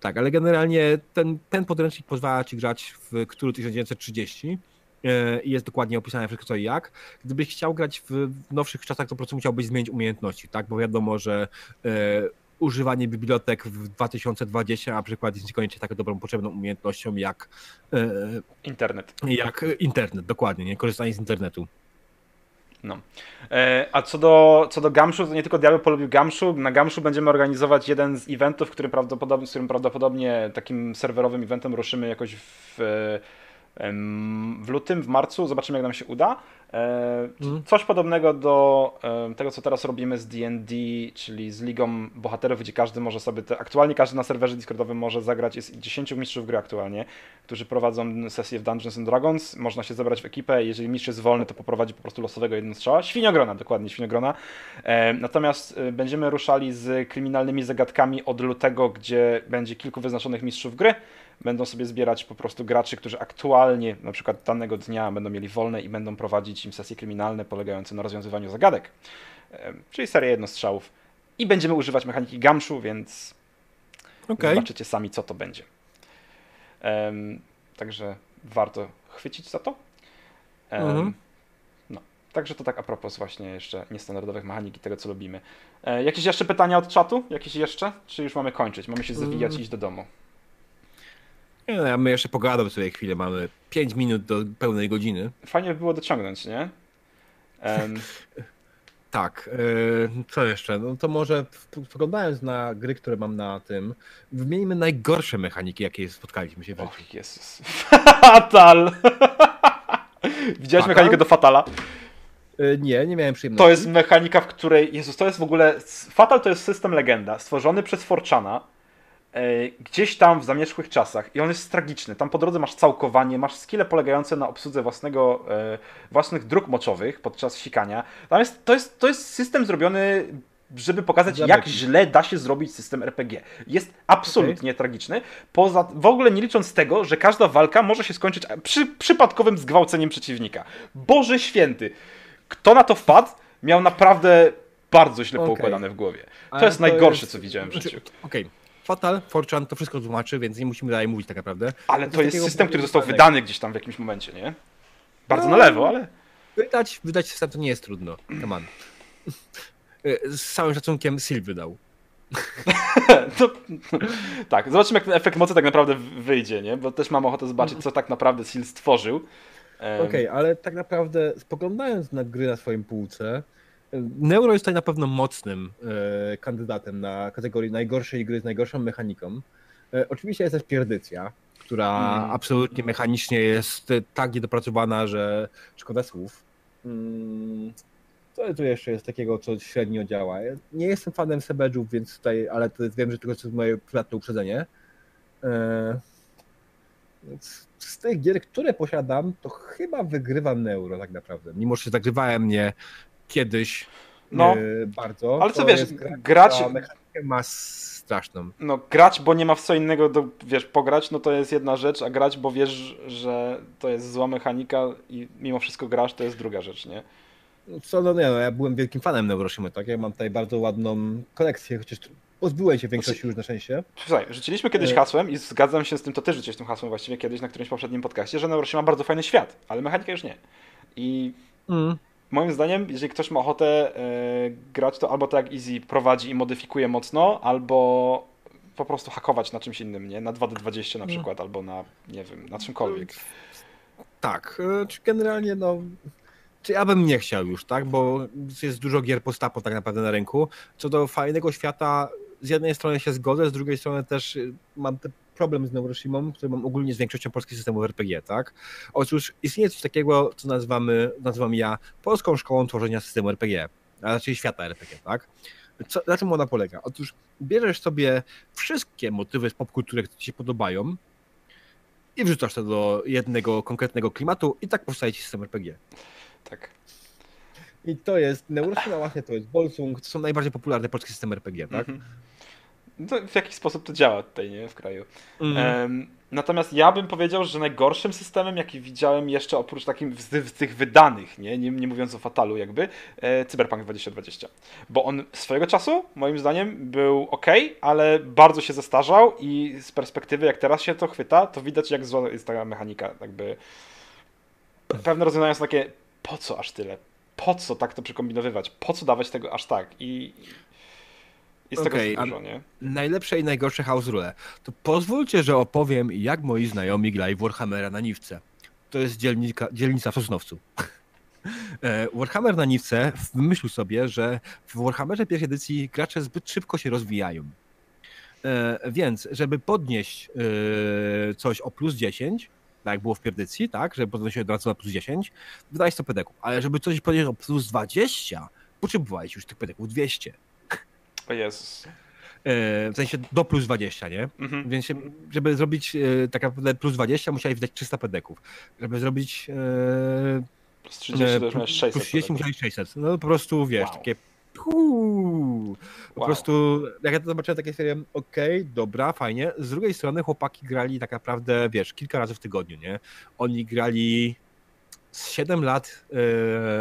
Tak, ale generalnie ten, ten podręcznik pozwala ci grać w Cthulhu 1930 E, i jest dokładnie opisane wszystko co i jak. Gdybyś chciał grać w nowszych czasach, to po prostu musiałbyś zmienić umiejętności, tak? Bo wiadomo, że e, używanie bibliotek w 2020 na przykład jest niekoniecznie taką dobrą, potrzebną umiejętnością jak
e, internet.
Jak internet, dokładnie, nie? Korzystanie z internetu.
No. A co do, co do Gamszu, to nie tylko Diabeł polubił Gamszu. Na Gamszu będziemy organizować jeden z eventów, który prawdopodobnie, z którym prawdopodobnie takim serwerowym eventem ruszymy jakoś w w lutym, w marcu. Zobaczymy, jak nam się uda. Mm. Coś podobnego do tego, co teraz robimy z D&D, czyli z Ligą Bohaterów, gdzie każdy może sobie, te, aktualnie każdy na serwerze Discordowym może zagrać, jest 10 mistrzów gry aktualnie, którzy prowadzą sesję w Dungeons and Dragons, można się zebrać w ekipę, jeżeli mistrz jest wolny, to poprowadzi po prostu losowego jednostrzała, świniogrona, dokładnie świniogrona. Natomiast e, będziemy ruszali z kryminalnymi zagadkami od lutego, gdzie będzie kilku wyznaczonych mistrzów gry, będą sobie zbierać po prostu graczy, którzy aktualnie, na przykład danego dnia będą mieli wolne i będą prowadzić im sesje kryminalne polegające na rozwiązywaniu zagadek, czyli serię jednostrzałów. I będziemy używać mechaniki Gamszu, więc okay. zobaczycie sami, co to będzie. Um, także warto chwycić za to. Um, mhm. No, także to tak a propos właśnie jeszcze niestandardowych mechanik i tego, co lubimy. E, jakieś jeszcze pytania od czatu? Jakieś jeszcze? Czy już mamy kończyć? Mamy się zawijać i iść do domu?
Nie, no, my jeszcze pogadamy sobie chwilę, mamy 5 minut do pełnej godziny.
Fajnie by było dociągnąć, nie? Um.
tak, yy, co jeszcze? No to może spoglądając na gry, które mam na tym, wymieńmy najgorsze mechaniki, jakie spotkaliśmy się w życiu.
Och, Jezus. Fatal! Widziałeś Fatal? mechanikę do Fatala?
Yy, nie, nie miałem przyjemności.
To jest mechanika, w której. Jezus, to jest w ogóle. Fatal to jest system legenda, stworzony przez Forchana E, gdzieś tam w zamierzchłych czasach i on jest tragiczny. Tam po drodze masz całkowanie, masz skille polegające na obsłudze własnego, e, własnych dróg moczowych podczas sikania. Tam jest, to, jest, to jest system zrobiony żeby pokazać, jak źle da się zrobić system RPG. Jest absolutnie okay. tragiczny. Poza, w ogóle nie licząc tego, że każda walka może się skończyć przy, przypadkowym zgwałceniem przeciwnika. Boże święty! Kto na to wpadł, miał naprawdę bardzo źle okay. poukładane w głowie. To Ale jest to najgorsze, jest... co widziałem w życiu.
Okej, okay. Fatal, Fortran to wszystko tłumaczy, więc nie musimy dalej mówić tak naprawdę.
Ale to, to jest system, który został wydany gdzieś tam w jakimś momencie, nie? Bardzo no, na lewo, ale...
Wydać, wydać system to nie jest trudno. Come on. Z całym szacunkiem Sil wydał.
to, tak, zobaczymy jak ten efekt mocy tak naprawdę wyjdzie, nie? Bo też mam ochotę zobaczyć, co tak naprawdę Sil stworzył.
Okej, okay, ale tak naprawdę spoglądając na gry na swoim półce, Neuro jest tutaj na pewno mocnym e, kandydatem na kategorię najgorszej gry z najgorszą mechaniką. E, oczywiście jest też Pierdycja, która mm. absolutnie mechanicznie jest tak niedopracowana, że szkoda słów. Mm, co tu jeszcze jest takiego, co średnio działa? Ja nie jestem fanem Sebedżów, więc tutaj, ale to wiem, że to jest moje prywatne uprzedzenie. E, z tych gier, które posiadam, to chyba wygrywam Neuro tak naprawdę. Mimo, że zagrywałem mnie kiedyś no, e, bardzo.
Ale co wiesz, grać.
Ma straszną.
No, grać, bo nie ma w co innego, do, wiesz, pograć, no to jest jedna rzecz, a grać, bo wiesz, że to jest zła mechanika i mimo wszystko grasz, to jest druga rzecz, nie?
Co, no nie, no, ja byłem wielkim fanem Neuroshimy, tak? Ja mam tutaj bardzo ładną kolekcję, chociaż pozbyłem się większości znaczy, już na szczęście.
Słuchaj, rzuciliśmy kiedyś e- hasłem i zgadzam się z tym, to też rzuciłeś tym hasłem właściwie kiedyś na którymś poprzednim podcaście, że Neuroshima ma bardzo fajny świat, ale mechanika już nie. I mm moim zdaniem, jeżeli ktoś ma ochotę e, grać, to albo tak jak Easy prowadzi i modyfikuje mocno, albo po prostu hakować na czymś innym, nie? Na 2D20 na
Mm.
przykład, albo na, nie wiem, na czymkolwiek.
Tak, e, czy generalnie no. Czy ja bym nie chciał już, tak? Bo jest dużo gier postapo tak naprawdę na rynku. Co do fajnego świata, z jednej strony się zgodzę, z drugiej strony też y, mam ten problem z Neuroshimą, który mam ogólnie z większością polskich systemów RPG, tak? Otóż istnieje coś takiego, co nazywamy, nazywam ja Polską Szkołą Tworzenia Systemu RPG, a raczej świata RPG, tak? Co, na czym ona polega? Otóż bierzesz sobie wszystkie motywy z popkultury, które ci się podobają i wrzucasz to do jednego konkretnego klimatu i tak powstaje ci system RPG.
Tak.
I to jest Neuroshima właśnie, to jest Bolsung, to są najbardziej popularne polskie systemy RPG, tak?
Mhm. To w jakiś sposób to działa tutaj, nie? W kraju. Em, natomiast ja bym powiedział, że najgorszym systemem, jaki widziałem jeszcze oprócz takim z, z tych wydanych, nie? Nie, nie mówiąc o Fatalu jakby, e, Cyberpunk 2020. Bo on swojego czasu, moim zdaniem, był ok, ale bardzo się zestarzał i z perspektywy, jak teraz się to chwyta, to widać jak zła jest ta mechanika. Jakby pewne rozwiązania są takie, po co aż tyle? Po co tak to przekombinowywać? Po co dawać tego aż tak? I jest
Okej,
tego dużo, nie?
Najlepsze i najgorsze house rule. To pozwólcie, że opowiem, jak moi znajomi grali Warhammera na Niwce. To jest dzielnika, dzielnica w Sosnowcu. E, Warhammer na Niwce wymyślił sobie, że w Warhammerze pierwszej edycji gracze zbyt szybko się rozwijają. E, Więc, żeby podnieść e, coś o plus 10, tak jak było w pierdycji, tak, żeby podnosić od razu na plus 10, wydałeś 100 pedeków. Ale żeby coś podnieść o plus 20, potrzebowałeś już tych pedeków 200.
O Jezus.
E, w sensie do plus 20, nie?
Mhm.
Więc żeby zrobić e, tak naprawdę plus 20, musiałeś wydać 300 pedeków. Żeby zrobić e,
Plus 30 to już miałeś 600.
plus 30
pedeków.
musiałeś 600. No po prostu wiesz,
Wow.
takie puu, po
Wow.
prostu jak ja to zobaczyłem, takie stwierdziłem, okej, dobra, fajnie. Z drugiej strony chłopaki grali tak naprawdę, wiesz, kilka razy w tygodniu, nie? Oni grali z 7 lat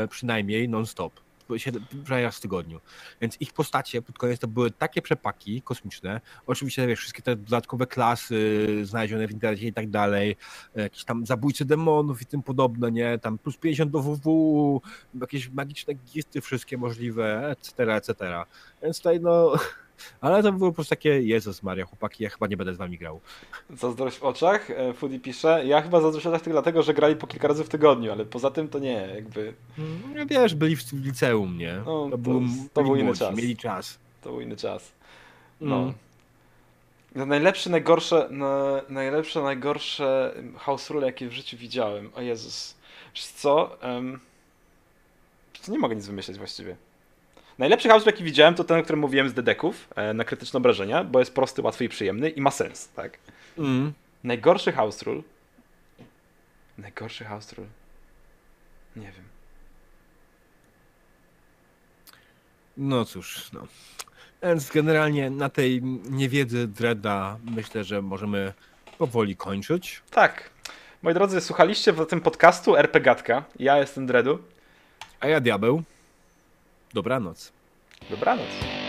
e, przynajmniej non-stop. Siedem- Przynajmniej raz w tygodniu. Więc ich postacie pod koniec to były takie przepaki kosmiczne. Oczywiście wiesz, wszystkie te dodatkowe klasy znalezione w internecie i tak dalej. Jakieś tam zabójcy demonów i tym podobne, nie? Tam plus 50 do WW, jakieś magiczne gifty wszystkie możliwe, etc., etc. Więc tutaj no... Ale to było po prostu takie, Jezus Maria, chłopaki, ja chyba nie będę z wami grał.
Zazdrość w oczach, e, Foodie pisze. Ja chyba zazdrość w oczach tylko dlatego, że grali po kilka razy w tygodniu, ale poza tym to nie, jakby
No, wiesz, byli w liceum, nie?
No, to-
był,
to był inny
młodzi,
czas.
Mieli czas.
to był inny czas. No.
Mm.
No, najlepsze, najgorsze, na, najlepsze, najgorsze house rule, jakie w życiu widziałem. O Jezus. Wiesz co? Um, nie mogę nic wymyśleć właściwie. Najlepszy house rule, jaki widziałem, to ten, o którym mówiłem z dedeków e, na krytyczne obrażenia, bo jest prosty, łatwy i przyjemny i ma sens, tak?
Mm.
Najgorszy house rule. Najgorszy house rule. Nie wiem.
No cóż, no. Więc generalnie na tej niewiedzy Dreda myślę, że możemy powoli kończyć.
Tak. Moi drodzy, słuchaliście w tym podcastu RPGatka. Ja jestem Dredu.
A ja diabeł. Dobranoc.
Dobranoc.